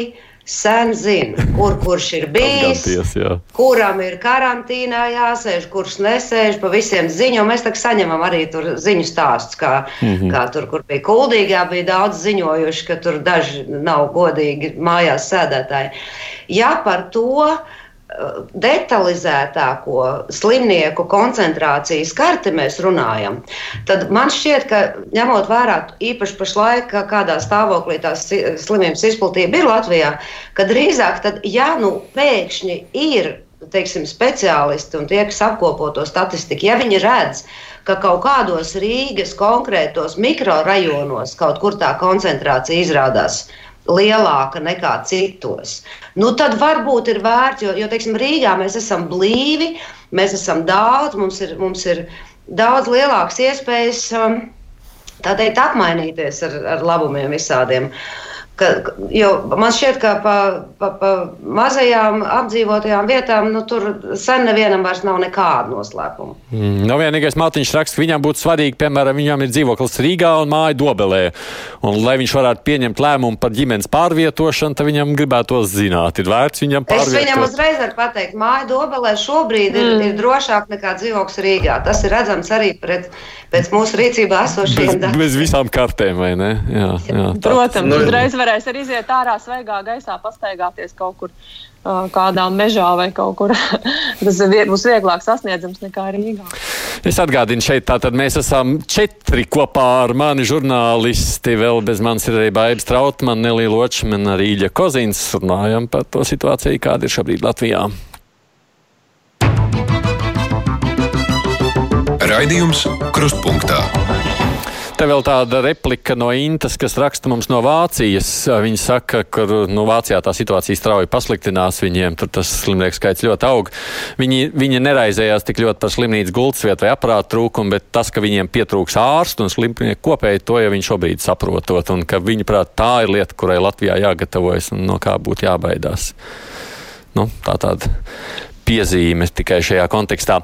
sen zina, kur kurš ir bijis, Atganties, jā. kuram ir karantīnā jāsēž, kurš nesēž, pa visiem ziņu. Mēs tā saņemam arī tur ziņu stāstus, kā, mm -hmm. kā tur, kur bija kuldīgā, bija daudz ziņojuši, ka tur daži nav godīgi mājās sēdētāji. Ja par to detalizētāko slimnieku koncentrācijas karti mēs runājam, tad man šķiet, ka ņemot vērā īpaši pašlaik, kādā stāvoklī tās slimības izplatība ir Latvijā, ka drīzāk, tad, ja nu pēkšņi ir teiksim, speciālisti un tie, kas apkopo to statistiku, ja viņi redz, ka kaut kādos Rīgas konkrētos mikrorajonos kaut kur tā koncentrācija izrādās lielāka nekā citos. Nu, tad varbūt ir vērts, jo, jo teiksim, Rīgā mēs esam blīvi, mēs esam daudz, mums ir, mums ir daudz lielākas iespējas um, teikt, apmainīties ar, ar labumiem visādiem. Uh, Ka, jo man šķiet, ka pa, pa, pa mazajām apdzīvotajām vietām nu, tur sen nevienam vairs nav nekāda noslēpuma. Mm, nav vienīgais mātiņš raksts, ka viņam būtu svarīgi, piemēram, viņam ir dzīvoklis Rīgā un māja Dobelē. Un, lai viņš varētu pieņemt lēmumu par ģimenes pārvietošanu, tad viņam gribētos zināt, ir vērts viņam pārvietot. Es viņam uzreiz varu pateikt, māja Dobelē šobrīd ir, mm. ir drošāk nekā dzīvoklis Rīgā. Tas ir redzams arī pret, pēc mūsu rīcībā esošajiem datiem. Bez visām kartēm, vai ne? Jā, jā, Protams, nu, uzreiz var varēs arī iziet ārā svaigā gaisā, pastaigāties kaut kur kādā mežā vai kaut kur. Tas būs vieglāk sasniedzams nekā Rīgā. Es atgādinu, šeit tātad mēs esam četri kopā ar mani žurnālisti. Vēl bez manis ir arī Baibs Trautman, Nelija Ločmena, Rīļa Kozins. Runājam par to situāciju, kāda ir šobrīd Latvijā. Raidījums Krustpunktā. Te vēl tāda replika no Intas, kas raksta mums no Vācijas. Viņa saka, ka nu, Vācijā tā situācija strauji pasliktinās viņiem, tur tas slimnieku skaits ļoti aug. Viņi, viņi neraizējās tik ļoti par slimnīcas gultas vietu vai aprātu trūkumu, bet tas, ka viņiem pietrūks ārstu un slimnieku kopēji, to jau viņi šobrīd saprotot, un ka viņi prāt tā ir lieta, kurai Latvijā jāgatavojas un no kā būtu jābaidās. Nu, tā tāda piezīme tikai šajā kontekstā.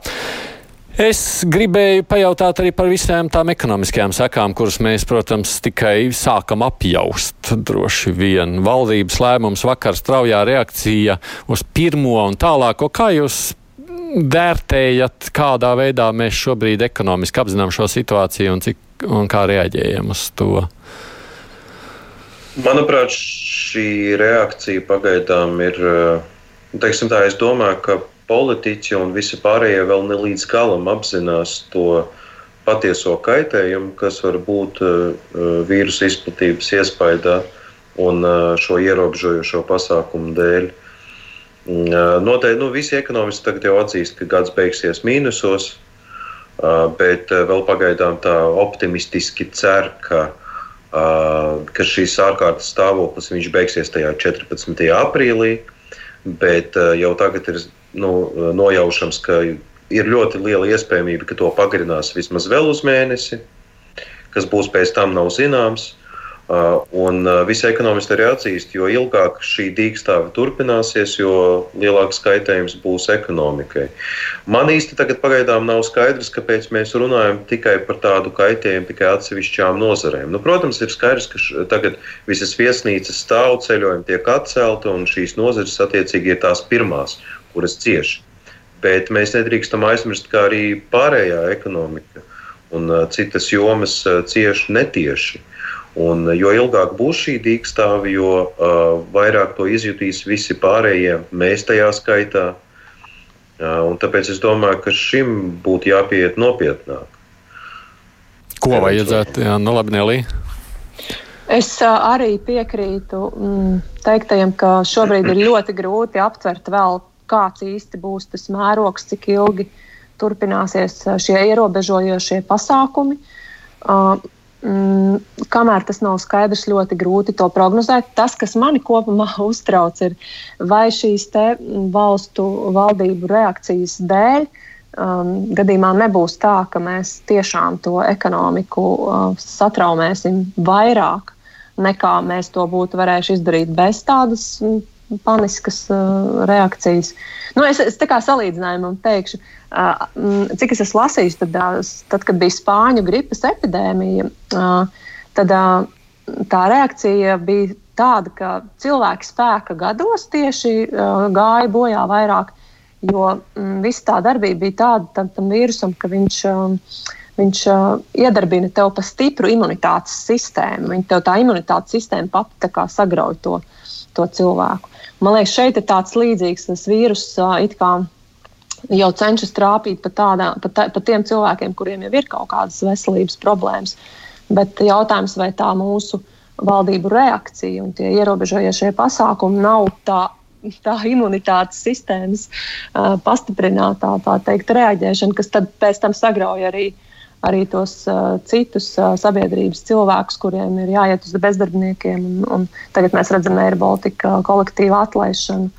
Es gribēju pajautāt arī par visām tām ekonomiskajām sekām, kuras mēs, protams, tikai sākam apjaust. Droši vien valdības lēmums vakar straujā reakcija uz pirmo un tālāko. Kā jūs vērtējat, kādā veidā mēs šobrīd ekonomiski apzinām šo situāciju un, cik, un kā reaģējam uz to? Manuprāt, šī reakcija pagaidām ir, teiksim tā, es domāju, ka politiķi un visi pārējie vēl ne līdz galam apzinās to patieso kaitējumu, kas var būt uh, vīrusu izplatības iespējā un uh, šo ierobežojošo pasākumu dēļ. Uh, noteikti nu, visi ekonomisti tagad jau atzīst, ka gads beigsies mīnusos, bet vēl pagaidām tā optimistiski cer, ka, ka šīs ārkārtas stāvoklis beigsies tajā 14. aprīlī. Bet jau tagad ir nu, nojaušams, ka ir ļoti liela iespējamība, ka to pagarinās vismaz vēl uz mēnesi, kas būs pēc tam nav zināms. Uh, un uh, visi ekonomisti arī atzīst, jo ilgāk šī dīkstāve turpināsies, jo lielāks kaitējums būs ekonomikai. Man īsti tagad pagaidām nav skaidrs, kāpēc mēs runājam tikai par tādu kaitējumu tikai atsevišķām nozarēm. Nu, protams, ir skaidrs, ka tagad visas viesnīcas stāv ceļojumi tiek atcelti, un šīs nozares attiecīgi ir tās pirmās, kuras cieš. Bet mēs nedrīkstam aizmirst, ka arī pārējā ekonomika un citas jomas cieš netieši. Un, jo ilgāk būs šī dīkstāve, jo uh, vairāk to izjutīs visi pārējie, mēs tajā skaitā. Uh, tāpēc es domāju, ka šim būtu jāpieiet nopietnāk. Ko vajadzētu? Jā, nu labi, Nelī. Es uh, arī piekrītu mm, teiktajam, ka šobrīd ir ļoti grūti aptvert vēl kāds īsti būs tas mērogs, cik ilgi turpināsies šie ierobežojošie pasākumi. Uh, mm, kamēr tas nav skaidrs, ļoti grūti to prognozēt. Tas, kas mani kopumā uztrauc, ir vai šīs valstu valdību reakcijas dēļ um, gadījumā nebūs tā, ka mēs tiešām to ekonomiku uh, satraumēsim vairāk nekā mēs to būtu varējuši izdarīt bez tādas paniskas uh, reakcijas. Nu, es, es tā kā salīdzinājumam teikšu, uh, cik es esmu lasījis, tad, uh, tad kad bija spāņu gripas epidēmija, uh, tad uh, tā reakcija bija tāda, ka cilvēki spēka gados tieši uh, gāja bojā vairāk, jo mm, visa tā darbība bija tāda tam, tam vīrusam, ka viņš. Um, Viņš uh, iedarbina tev pa stipru imunitātes sistēmu. Viņa tev tā imunitātes sistēma pati sagrauj to, to cilvēku. Man liekas, šeit ir tāds līdzīgs tas vīrus, uh, jau cenšas trāpīt pa, tādā, pa, tā, pa tiem cilvēkiem, kuriem jau ir kaut kādas veselības problēmas. Bet jautājums, vai tā mūsu valdību reakcija un tie ierobežojošie pasākumi nav tā, tā imunitātes sistēmas uh, pastiprinātā tā teikt, reaģēšana, kas tad pēc tam sagrauj arī, arī tos uh, citus uh, sabiedrības cilvēkus, kuriem ir jāiet uz bezdarbniekiem. Un, un tagad mēs redzam Air Baltica kolektīvu atlaišanu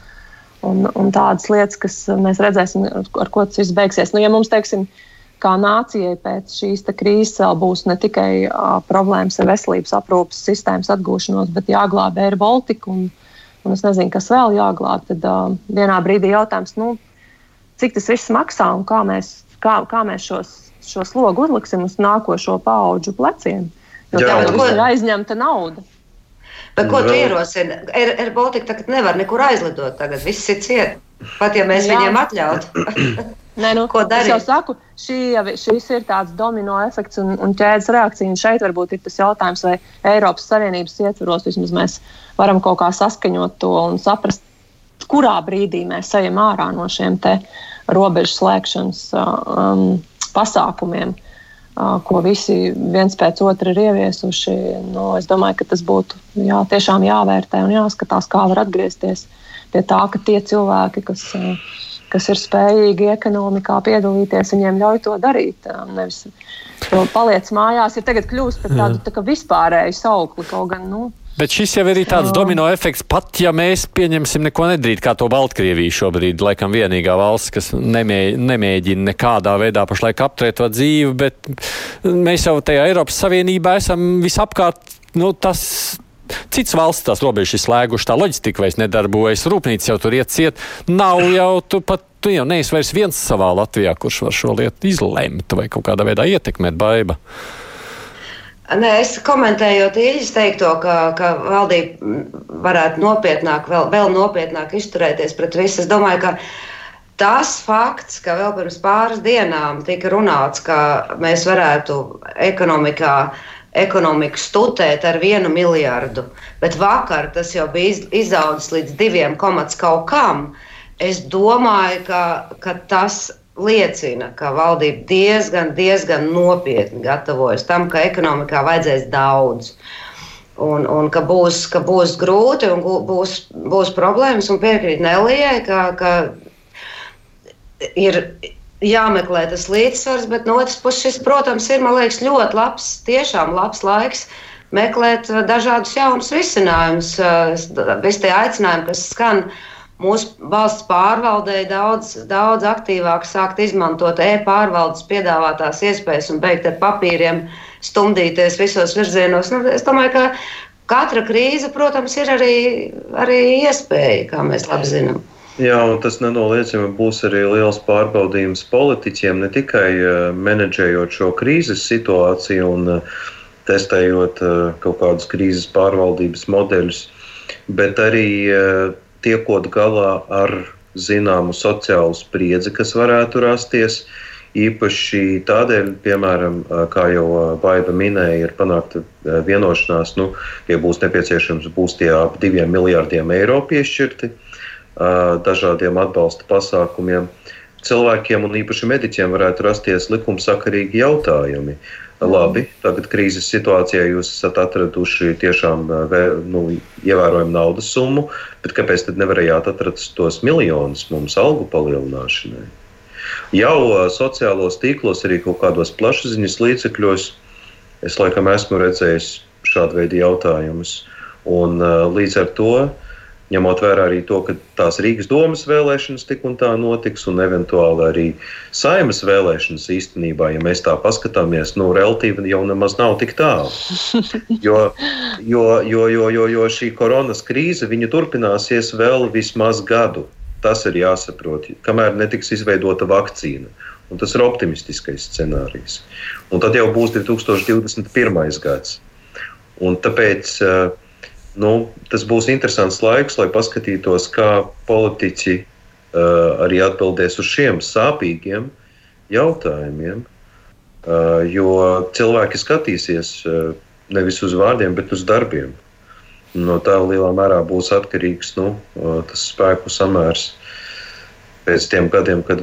un, un tādas lietas, kas mēs redzēsim, ar ko tas viss beigsies. Nu, ja mums, teiksim, kā nācijai pēc šīs krīzes vēl būs ne tikai uh, problēmas ar veselības aprūpas sistēmas atgūšanos, bet jāglābj Air Baltica un, un es nezinu, kas vēl jāglābj, tad uh, vienā brīdī jautājums, nu, cik tas viss maksā un kā mēs, kā, kā mēs šos, šo slogu uzliksim uz nākošo pauģu pleciem. Jo Jā, tā ir aizņemta nauda. Bet ko tu ierosini? Air, Air Baltica tagad nevar nekur aizlidot. Tagad viss ir ciet. Pat ja mēs Jā. viņiem atļautu. Nē, nu, ko darīt? Es jau saku, šī, šis ir tāds domino efekts un, un ķēdes reakcija. Un šeit varbūt ir tas jautājums, vai Eiropas Savienības ietvaros vismaz mēs varam kaut kā saskaņot to un saprast, kurā brīdī mēs ejam ārā no šiem robežu slēgšanas um, pasākumiem ko visi viens pēc otra ir ieviesuši. Nu, es domāju, ka tas būtu jā, tiešām jāvērtē un jāskatās, kā var atgriezties pie tā, ka tie cilvēki, kas, kas ir spējīgi ekonomikā piedalīties, viņiem ļauj to darīt. Nevis paliec mājās, ir tagad kļūst par tādu tā vispārēju saukli. Kaut gan, nu, Bet šis jau ir tāds domino efekts, pat ja mēs pieņemsim neko nedarīt, kā to Baltkrievija šobrīd, laikam vienīgā valsts, kas nemē, nemēģina nekādā veidā pašlaik apturēt to dzīvi, bet mēs jau tajā Eiropas Savienībā esam visapkārt, nu, tas Cits valsts tās robežas ir slēgušas, tā loģistika vairs nedarbojas, rūpnīca jau tur iet ciet. Nav jau tu pat, tu jau neesi vairs viens savā Latvijā, kurš var šo lietu izlemt vai kaut kādā veidā ietekmēt baiba. Nē, es komentējot īņķis teikto, ka, ka valdība varētu nopietnāk, vēl, vēl nopietnāk izturēties pret visu. Es domāju, ka tas fakts, ka vēl pirms pāris dienām tika runāts, ka mēs varētu ekonomikā, ekonomiku stutēt ar vienu miljardu, bet vakar tas jau bija izaudzis līdz diviem komats kaut kam. Es domāju, ka, ka tas liecina, ka valdība diezgan, diezgan nopietni gatavojas tam, ka ekonomikā vajadzēs daudz. Un, un ka, būs, ka būs grūti un būs, būs problēmas. Un piekrīt Nelijai, ka, ka ir jāmeklē tas līdzsvars, bet no otras puses, šis, protams, ir liekas, ļoti labs, tiešām labs laiks meklēt dažādus jaunus risinājumus. Visi tie aicinājumi, kas skan, uh, mūsu valsts pārvaldei daudz, daudz aktīvāk sākt izmantot e-pārvaldes piedāvātās iespējas un beigt ar papīriem stumdīties visos virzienos. Nu, es domāju, ka katra krīze, protams, ir arī, arī iespēja, kā mēs labi zinām. Jā, un tas nenoliedzami būs arī liels pārbaudījums politiķiem, ne tikai uh, menedžējot šo krīzes situāciju un uh, testējot uh, kaut kādus krīzes pārvaldības modeļus, bet arī tiekot galā ar zināmu sociālu spriedzi, kas varētu rasties. Īpaši tādēļ, piemēram, kā jau Baiva minēja, ir panākta vienošanās, nu, ja būs nepieciešams, būs tie ap diviem miljārdiem eiro piešķirti dažādiem atbalsta pasākumiem. Cilvēkiem un īpaši mediķiem varētu rasties likumsakarīgi jautājumi. Uh, Labi, tagad krīzes situācijā jūs esat atraduši tiešām nu, ievērojumu naudas summu, bet kāpēc tad nevarējāt atrast tos miljonus mums algu palielināšanai? Jau sociālos tīklos, arī kaut kādos plašsaziņas līdzekļos, es laikam esmu redzējis šādu veidu jautājumus. Un, līdz ar to ņemot vērā arī to, ka tās Rīgas domas vēlēšanas tik un tā notiks, un eventuāli arī saimas vēlēšanas īstenībā, ja mēs tā paskatāmies, nu, relatīvi jau nemaz nav tik tālu. Jo, jo, jo, jo, jo, jo šī koronas krīze turpināsies vēl vismaz gadu. Tas ir jāsaprot, kamēr netiks izveidota vakcīna. Un tas ir optimistiskais scenārijs. Un tad jau būs 2021. gads. Un tāpēc uh, nu, tas būs interesants laiks, lai paskatītos, kā politiķi uh, arī atbildēs uz šiem sāpīgiem jautājumiem. Uh, jo cilvēki skatīsies uh, nevis uz vārdiem, bet uz darbiem. No tā lielā mērā būs atkarīgs nu, tas spēku samērs pēc tiem gadiem, kad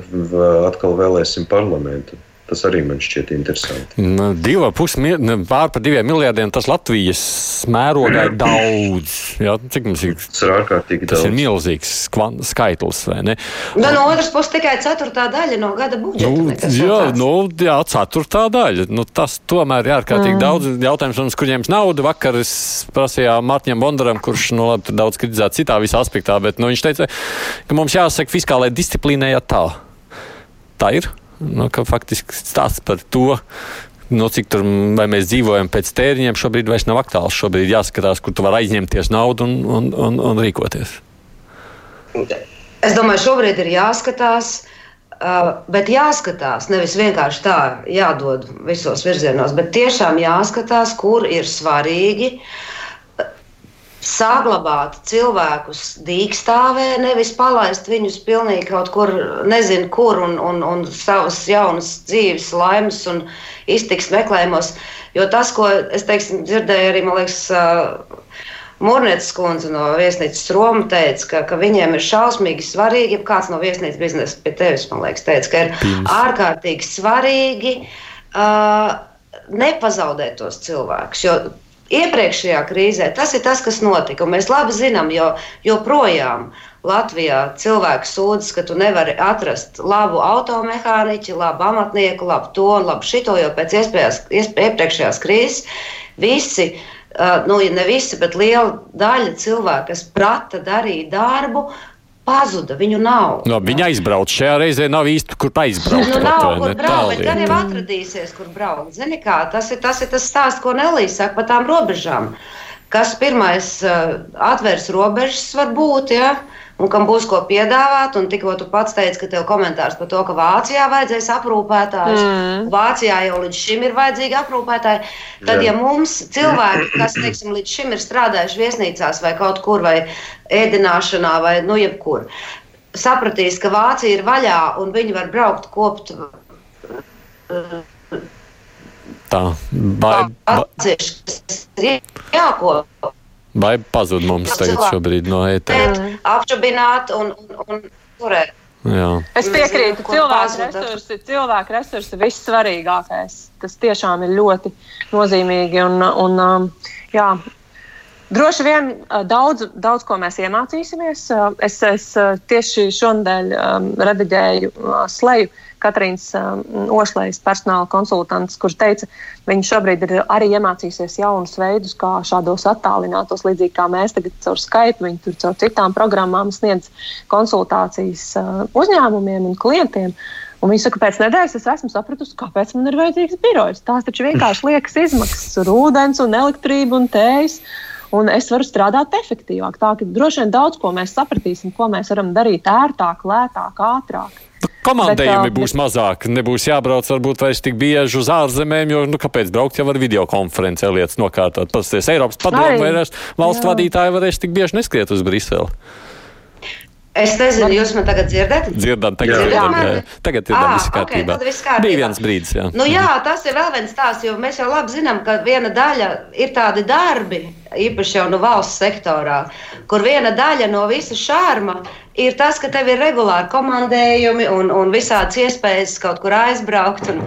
atkal vēlēsim parlamentu. Tas arī man šķiet interesanti. Nu, divi pusi, pār par diviem miljardiem tas Latvijas mērogā ir daudz. Jā, cik mums ir? Tas ir ārkārtīgi tas daudz. Tas ir milzīgs skaitlis, vai ne? Nu, no otras puses tikai ceturtā daļa no gada budžeta. Nu, jā, nu, jā, ceturtā daļa. Nu, tas tomēr ir ārkārtīgi mm. daudz. Jautājums, kuriem ir nauda. Vakar es prasīju Mārtiņam Bondaram, kurš nu, labi, daudz kritizēts citā visā aspektā, bet nu, viņš teica, ka mums jāsaka fiskālai disciplīnai tā. Tā ir nu, faktiski stāsts par to. Nu, cik tur mēs dzīvojam pēc tēriņiem, šobrīd vairs nav aktuāls. Šobrīd jāskatās, kur tu vari aizņemties naudu un, un, un, un rīkoties. Es domāju, šobrīd ir jāskatās, uh, bet jāskatās nevis vienkārši tā, jādod visos virzienos, bet tiešām jāskatās, kur ir svarīgi uh, saglabāt cilvēkus dīkstāvē, nevis palaist viņus pilnīgi kaut kur, nezinu, kur un, un, un savas jaunas dzīves, laimes un iztiks meklējumos. Jo tas, ko es teiksim, dzirdēju arī, man liekas, Mūrnieces kundze no viesnīcas Roma teica, ka, ka viņiem ir šausmīgi svarīgi, ja kāds no viesnīcas biznesa pie tevis, man liekas, teica, ka ir Pins. ārkārtīgi svarīgi uh, nepazaudēt tos cilvēkus. Jo iepriekšējā krīzē tas ir tas, kas notika. Mēs labi zinām, jo joprojām Latvijā cilvēki sūdzas, ka tu nevari atrast labu automehāniķu, labu amatnieku, labu to un labu šito, jo pēc iepriekšējās krīzes visi. Uh, nu, ne visi, bet liela daļa cilvēku, kas prata darīt darbu, uh, pazuda. Viņu nav. No, viņa aizbrauc. Šajā reizē nav īsti, kur aizbraukt. Nu, nav, kur braukt, gan jau atradīsies, kur braukt. Zini kā, tas ir tas, ir tas stāsts, ko Nelīs saka par tām robežām. Kas pirmais uh, atvērs robežas var būt, ja? Un kam būs ko piedāvāt. Un tikko tu pats teici, ka tev komentārs par to, ka Vācijā vajadzēs aprūpētājus, mm. Vācijā jau līdz šim ir vajadzīgi aprūpētāji. Tad, Jā. ja mums cilvēki, kas teiksim, līdz šim ir strādājuši viesnīcās vai kaut kur, vai ēdināšanā, vai nu jebkur, sapratīs, ka Vācija ir vaļā un viņi var braukt kopt. Tā, vai, vai, jākop. Vai pazud mums tagad šobrīd no ētera? Apšubināt un, un, un turēt. Jā. Es piekrītu, cilvēku resursi, cilvēku resursi ir vissvarīgākais. Tas tiešām ir ļoti nozīmīgi. Un, un, um, jā, Droši vien daudz, daudz ko mēs iemācīsimies. Es, es tieši šonadēļ rediģēju uh, sleju Katrīnas Ošlejas personāla konsultants, kurš teica, viņi šobrīd ir arī iemācīsies jaunus veidus, kā šādos attālinātos, līdzīgi kā mēs tagad caur Skype, viņi tur caur citām programmām sniedz konsultācijas uh, uzņēmumiem un klientiem. Un viņi saka, pēc nedēļas es esmu sapratusi, kāpēc man ir vajadzīgs birojs. Tās taču vienkārši liekas izmaksas, ūdens un elektrību un tējas un es varu strādāt efektīvāk. Tā ka droši vien daudz ko mēs sapratīsim, ko mēs varam darīt ērtāk, lētāk, ātrāk. Komandējumi bet, būs bet... mazāk, nebūs jābrauc varbūt vairs tik bieži uz ārzemēm, jo, nu, kāpēc braukt jau ar videokonferencē lietas nokārtot? Pasties Eiropas padomu vai valstu vadītāji varēs tik bieži neskriet uz Briseli. Es nezinu, jūs man tagad dzirdat? Dzirdam, tagad jā. dzirdam. Jā. Jā. Tagad dzirdam, ah, viss kārtībā. Okay, viss kārtībā. Bija viens brīdis, jā. Nu jā, tas ir vēl viens stāsts, jo mēs jau labi zinām, ka viena daļa ir tādi darbi, īpaši jau no valsts sektorā, kur viena daļa no visa šārma ir tas, ka tev ir regulāri komandējumi un, un visādas iespējas kaut kur aizbraukt. Un,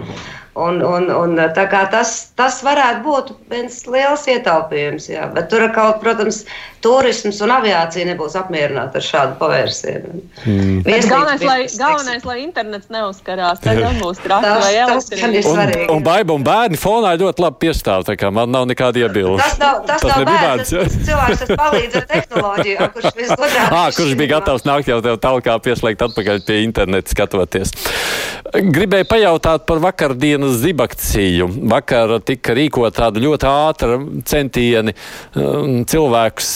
Un, un, un, tas, tas varētu būt viens liels ietaupījums. Jā. Bet tur, kaut, protams, turisms un aviācija nebūs apmierināti ar šādu pavērsienu. Mm. Galvenais, lai, galvenais, lai internets neuzkarās, tad būs traki vai elektrība. Un, un baiba un bērni fonā ļoti labi piestāv, tā kā man nav nekāda iebilda. Tas nav, tas tas nav bērns, tas cilvēks, kas palīdz ar tehnoloģiju, kurš visgudrāk. Ah, kurš bija gatavs nākt jau tev talkā pieslēgt atpakaļ pie interneta skatoties. Gribēju pajautāt par vakardienas zibakciju. Vakar tika rīkot tāda ļoti ātra centieni um, cilvēkus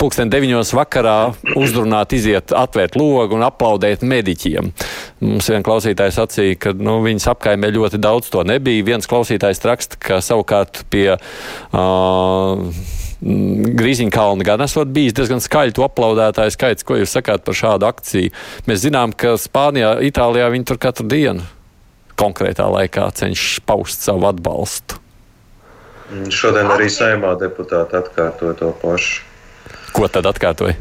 pulksten deviņos vakarā uzrunāt, iziet, atvērt logu un aplaudēt mediķiem. Mums viena klausītājs sacīja, ka nu, viņas apkaimē ļoti daudz to nebija. Viens klausītājs raksta, ka savukārt pie uh, Grīziņkalna gan esot bijis diezgan skaļi to aplaudētāju skaits. Ko jūs sakāt par šādu akciju? Mēs zinām, ka Spānijā, Itālijā viņi tur katru dienu konkrētā laikā cenšas paust savu atbalstu. Šodien arī saimā deputāti atkārtoja to pašu. Ko tad atkārtoja?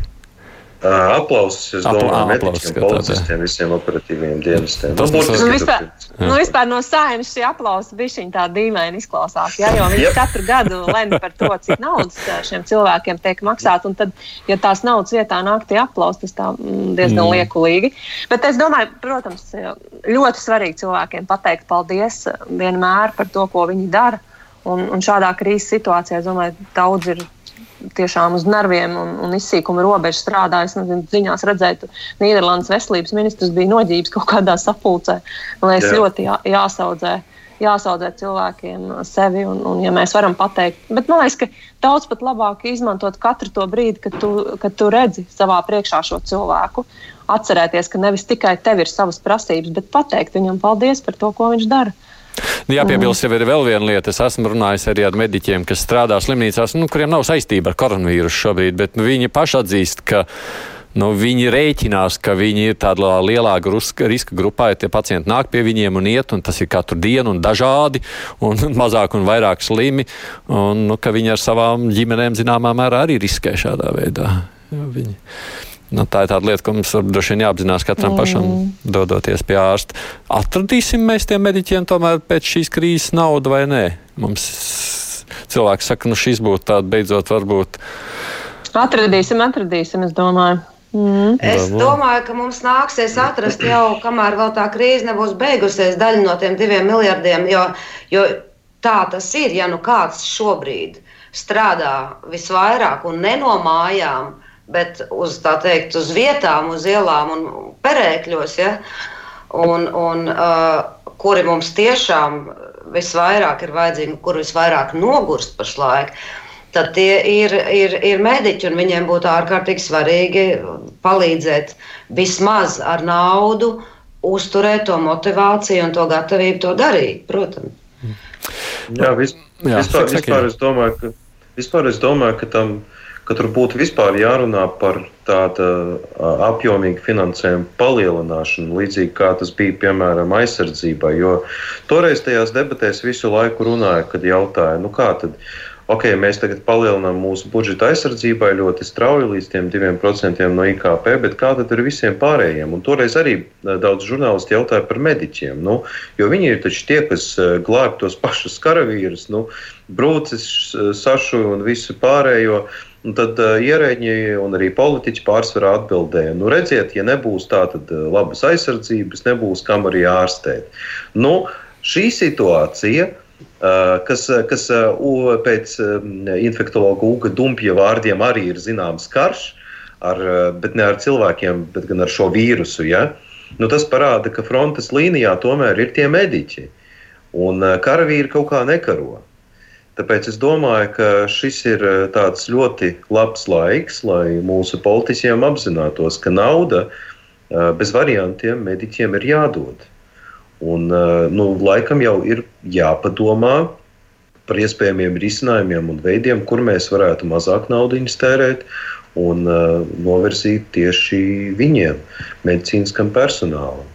Aplausus, es domāju, Apla, mediķiem, policistiem, visiem operatīviem dienestiem. Tas nu, nu, vispār, nu, vispār no saimas šī aplausa bija tā dīvaini izklausās, ja, jo viņi katru gadu lemj par to, cik naudas šiem cilvēkiem tiek maksāt, un tad, ja tās naudas vietā nāk tie aplausi, tas tā mm, diezgan mm. liekulīgi. Bet es domāju, protams, ļoti svarīgi cilvēkiem pateikt paldies vienmēr par to, ko viņi dara, un, un šādā krīzes situācijā, es domāju, daudz ir tiešām uz nerviem un, un izsīkuma robežu strādā. Es nezinu, ziņās redzēju, ka Nīderlandes veselības ministrs bija noģības kaut kādā sapulcē. Man liekas, Jā. ļoti jā, jāsaudzē. Jāsaudzē cilvēkiem sevi, un, un ja mēs varam pateikt, bet man liekas, ka daudz pat labāk izmantot katru to brīdi, kad tu, kad tu redzi savā priekšā šo cilvēku. Atcerēties, ka nevis tikai tev ir savas prasības, bet pateikt viņam paldies par to, ko viņš dara. Nu, jāpiebilst, jau ir vēl viena lieta. Es esmu runājis arī ar mediķiem, kas strādā slimnīcās, nu, kuriem nav saistība ar koronavīrusu šobrīd, bet nu, viņi paši atzīst, ka nu, viņi rēķinās, ka viņi ir tādā lielāka riska grupā, ja tie pacienti nāk pie viņiem un iet, un tas ir katru dienu un dažādi, un mazāk un vairāk slimi, un nu, ka viņi ar savām ģimenēm zināmā mērā arī riskē šādā veidā. Jo viņi... Nu, tā ir tāda lieta, ko mums droši vien jāapzinās katram mm. pašam, dodoties pie ārsta. Atradīsim mēs tiem mediķiem tomēr pēc šīs krīzes naudu vai nē? Mums cilvēks saka, nu šis būtu tāds beidzot varbūt. Atradīsim, atradīsim, es domāju. Mm. Es domāju, ka mums nāksies atrast jau, kamēr vēl tā krīze nebūs beigusies, daļu no tiem diviem miljardiem. Jo, jo tā tas ir, ja nu kāds šobrīd strādā visvairāk un ne no mājām, bet uz, teikt, uz vietām, uz ielām un perēkļos, ja, un, un, uh, kuri mums tiešām visvairāk ir vajadzīgi, kur visvairāk nogurst pašlaik. Tad tie ir, ir, ir mediķi, un viņiem būtu ārkārtīgi svarīgi palīdzēt vismaz ar naudu, uzturēt to motivāciju un to gatavību to darīt, protams. Jā, vis, Jā vispār, vispār, es domāju, ka, vispār es domāju, ka tam ir ka tur būtu vispār jārunā par tādu apjomīgu finansējumu palielināšanu, līdzīgi kā tas bija piemēram aizsardzībai. Jo toreiz tajās debatēs visu laiku runāja, kad jautāja, nu kā tad ok, mēs tagad palielinām mūsu budžetu aizsardzībai ļoti strauji līdz 2% no IKP, bet kā tad ar visiem pārējiem? Un toreiz arī daudz žurnālisti jautāja par mediķiem, nu, jo viņi ir taču tie, kas eh, glāb tos pašus karavīrus, nu, brūcis, sašu un visu pārējo. Un tad uh, ierēģi un arī politiķi pārsvarā atbildēja, nu, redziet, ja nebūs tādas labas aizsardzības, nebūs kam arī ārstēt. Nu, šī situācija Eh, kas, kas eh, pēc infektuologa Uga Dumpja vārdiem arī ir zināms karš, ar, bet ne ar cilvēkiem, bet gan ar šo vīrusu. Ja? Nu, tas parāda, ka frontes līnijā tomēr ir tie mediķi, un karavīri kaut kā nekaro. Tāpēc es domāju, ka šis ir tāds ļoti labs laiks, lai mūsu politiķiem apzinātos, ka nauda bez variantiem mediķiem ir jādod. Un, eh, nu, laikam jau ir jāpadomā par iespējamiem risinājumiem un veidiem, kur mēs varētu mazāk naudas tērēt un novirzīt tieši viņiem, medicīniskam personālam.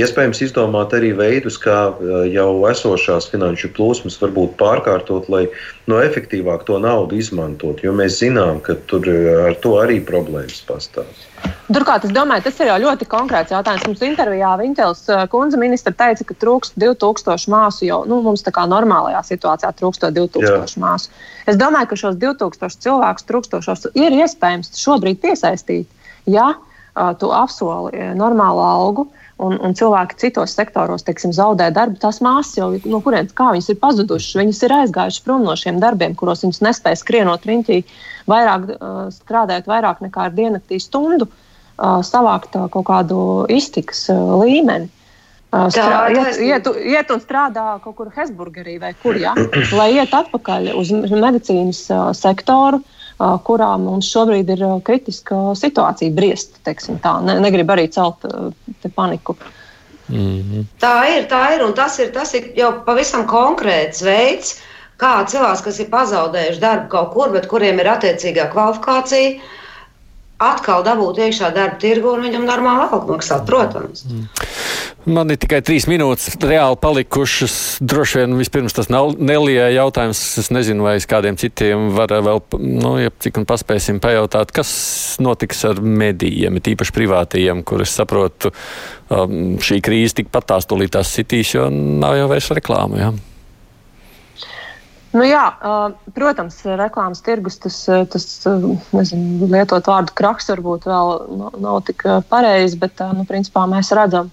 Iespējams, izdomāt arī veidus, kā eh, jau esošās finanšu plūsmas varbūt pārkārtot, lai no efektīvāk to naudu izmantot, jo mēs zinām, ka tur ar to arī problēmas pastāv. Turklāt, es domāju, tas ir jau ļoti konkrēts jautājums. Mums intervijā Viņķels uh, kundze ministra teica, ka trūkst 2000 māsu jau nu, mums tā kā normālajā situācijā trūkst 2000 Jā. māsu. Es domāju, ka šos 2000 cilvēkus trūkstošos ir iespējams šobrīd piesaistīt, ja uh, tu apsoli uh, normālu algu. Un, un cilvēki citos sektoros teiksim, zaudē darbu. Tās māsas jau no nu, kurienes viņas ir pazudušas. Viņas ir aizgājušas prom no šiem darbiem, kuros viņas nespēja skrienot riņķī, vairāk uh, strādājot vairāk nekā ar diennaktī stundu. Uh, savākt kaut kādu iztikas līmeni. Strā, iet, iet, iet un strādā kaut kur Hesburgerī vai kur, ja? lai iet atpakaļ uz medicīnas sektoru, kurā mums šobrīd ir kritiska situācija, briest. Ne, negrib arī celt paniku. Mm -hmm. Tā ir, tā ir, un tas ir, tas ir jau pavisam konkrēts veids, kā cilvēks, kas ir pazaudējuši darbu kaut kur, bet kuriem ir attiecīgā kvalifikācija, atkal dabūt iekšā darba tirgu un viņam normāli algu maksāt, protams. Mm. Man ir tikai trīs minūtes reāli palikušas. Droši vien vispirms tas nav Nelijai jautājums. Es nezinu, vai es kādiem citiem var vēl, nu, ja cik un paspēsim pajautāt, kas notiks ar medijiem, tīpaši privātajiem, kur es saprotu, um, šī krīze tikpat tās tūlītās sitīs, jo nav jau vairs reklāmu. Ja? Nu, jā, protams, reklāmas tirgus, tas, tas nezinu, lietot vārdu kraks, varbūt vēl nav tik pareizi, bet nu, principā mēs redzam,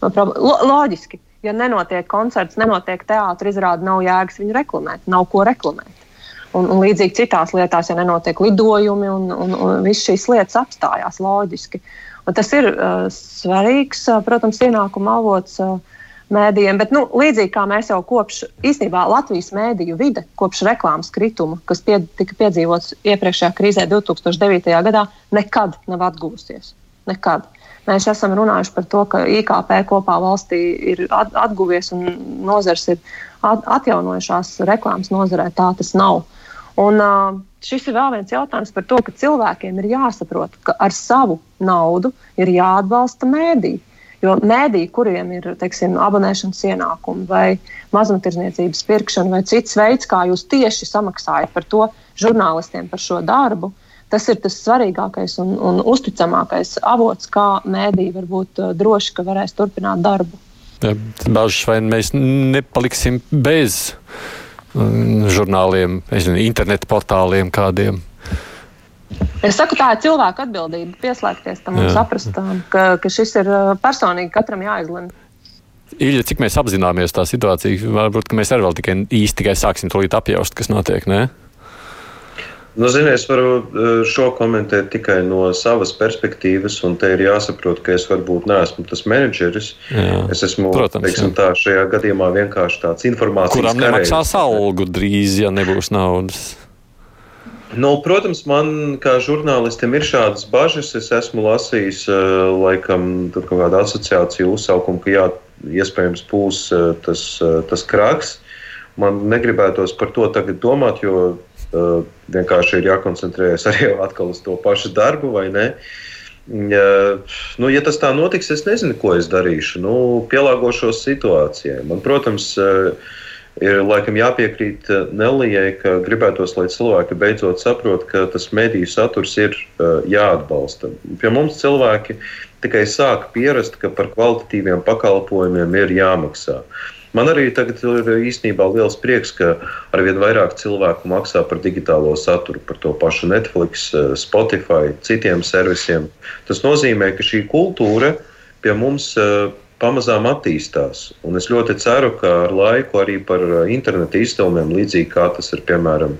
lo, loģiski, ja nenotiek koncerts, nenotiek teātris, izrāda, nav jēgas viņu reklamēt, nav ko reklamēt. Un, un līdzīgi citās lietās, ja nenotiek lidojumi un, un, un viss šīs lietas apstājās loģiski. Un tas ir uh, svarīgs, uh, protams, ienākuma avots. Uh, mēdījiem. Bet, nu, līdzīgi kā mēs jau kopš īstenībā Latvijas mēdīju vide, kopš reklāmas krituma, kas pie, tika piedzīvots iepriekšējā krīzē 2009. gadā, nekad nav atgūsies. Nekad. Mēs esam runājuši par to, ka IKP kopā valstī ir atguvies un nozars ir atjaunojušās reklāmas nozarē. Tā tas nav. Un, šis ir vēl viens jautājums par to, ka cilvēkiem ir jāsaprot, ka ar savu naudu ir jāatbalsta mēdīte. Jo mēdī, kuriem ir teiksim, abonēšanas ienākumi vai mazumtirdzniecības pirkšana vai cits veids, kā jūs tieši samaksājat par to žurnālistiem par šo darbu, tas ir tas svarīgākais un, un uzticamākais avots, kā mēdī var būt uh, droši, ka varēs turpināt darbu. Bažas vai mēs nepaliksim bez um, žurnāliem, nezinu, internetu portāliem kādiem? Es saku, tā ir cilvēka atbildība pieslēgties tam un Jā. saprast, ka, ka šis ir personīgi katram jāizlemj. Ilja, cik mēs apzināmies tā situāciju, varbūt mēs arī vēl tikai īsti tikai sāksim to līdzi apjaust, kas notiek. Ne? Nu, zini, es varu šo komentēt tikai no savas perspektīvas, un te ir jāsaprot, ka es varbūt neesmu tas menedžeris. Jā, es esmu Protams, teiksim, tā, šajā gadījumā vienkārši tāds informācijas kuram nemaksās algu drīz, ja nebūs naudas. Nu, protams, man kā žurnālistam ir šādas bažas. Es esmu lasījis, uh, laikam, kaut kādu asociāciju uzsaukumu, ka jā, iespējams būs uh, tas, uh, tas krāks. Man negribētos par to tagad domāt, jo uh, vienkārši ir jākoncentrējas arī uz to pašu darbu, vai ne? Ja, nu, ja tas tā notiks, es nezinu, ko es darīšu. Nu, pielāgošos situācijai. Man, protams, uh, ir laikam jāpiekrīt eh, Nelijai, ka gribētos, lai cilvēki beidzot saprot, ka tas mediju saturs ir uh, jāatbalsta. Pie mums cilvēki tikai sāk pierast, ka par kvalitatīviem pakalpojumiem ir jāmaksā. Man arī tagad ir īstenībā liels prieks, ka arvien vairāk cilvēku maksā par digitālo saturu, par to pašu Netflix, eh, Spotify, citiem servisiem. Tas nozīmē, ka šī kultūra pie mums pamazām attīstās. Un es ļoti ceru, ka ar laiku arī par uh, internetu izdevumiem, līdzīgi kā tas ir piemēram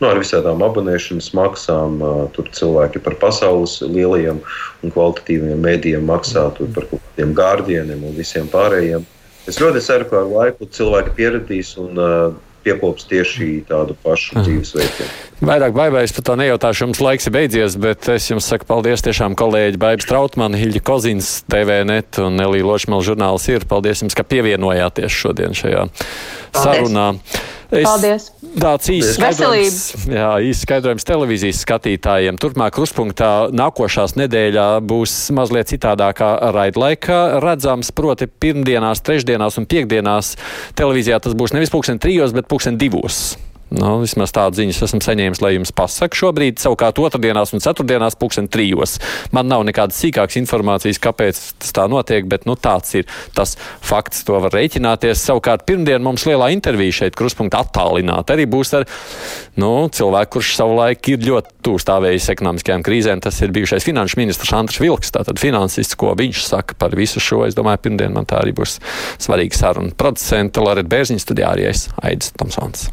nu, ar visādām abonēšanas maksām, uh, tur cilvēki par pasaules lielajiem un kvalitatīviem mēdījiem maksā par kaut kādiem gārdieniem un visiem pārējiem. Es ļoti ceru, ka ar laiku cilvēki pieradīs un uh, piekops tieši tādu pašu dzīvesveidu. Vairāk baigais par to nejautāšu, jums laiks ir beidzies, bet es jums saku paldies tiešām kolēģi Baibs Trautmanu, Hilģi Kozins, TVNet un Elija Lošmela žurnāls ir. Paldies jums, ka pievienojāties šodien šajā paldies. sarunā. Es, Paldies! Tāds īsts skaidrojums, jā, īsts skaidrojums televīzijas skatītājiem. Turpmāk kruspunktā nākošās nedēļā būs mazliet citādākā raidlaika redzams, proti pirmdienās, trešdienās un piekdienās televīzijā tas būs nevis pulksten trijos, bet pulksten divos. Nu, vismaz tādu ziņu esmu saņēmis, lai jums pasaktu šobrīd. Savukārt otrdienās un ceturtdienās pulksten trijos. Man nav nekādas sīkākas informācijas, kāpēc tas tā notiek, bet nu, tāds ir tas fakts. To var rēķināties. Savukārt pirmdien mums lielā intervija šeit, kruspunktā attālināta, arī būs ar nu, cilvēku, kurš savulaik ir ļoti tuvu stāvējis ekonomiskajām krīzēm. Tas ir bijušais finanšu ministrs Andris Vilks, tātad finansists, ko viņš saka par visu šo. Es domāju, pirmdien man tā arī būs svarīga saruna. Producenta Loreta Bērziņa studijā arī es Aidis Tomsons.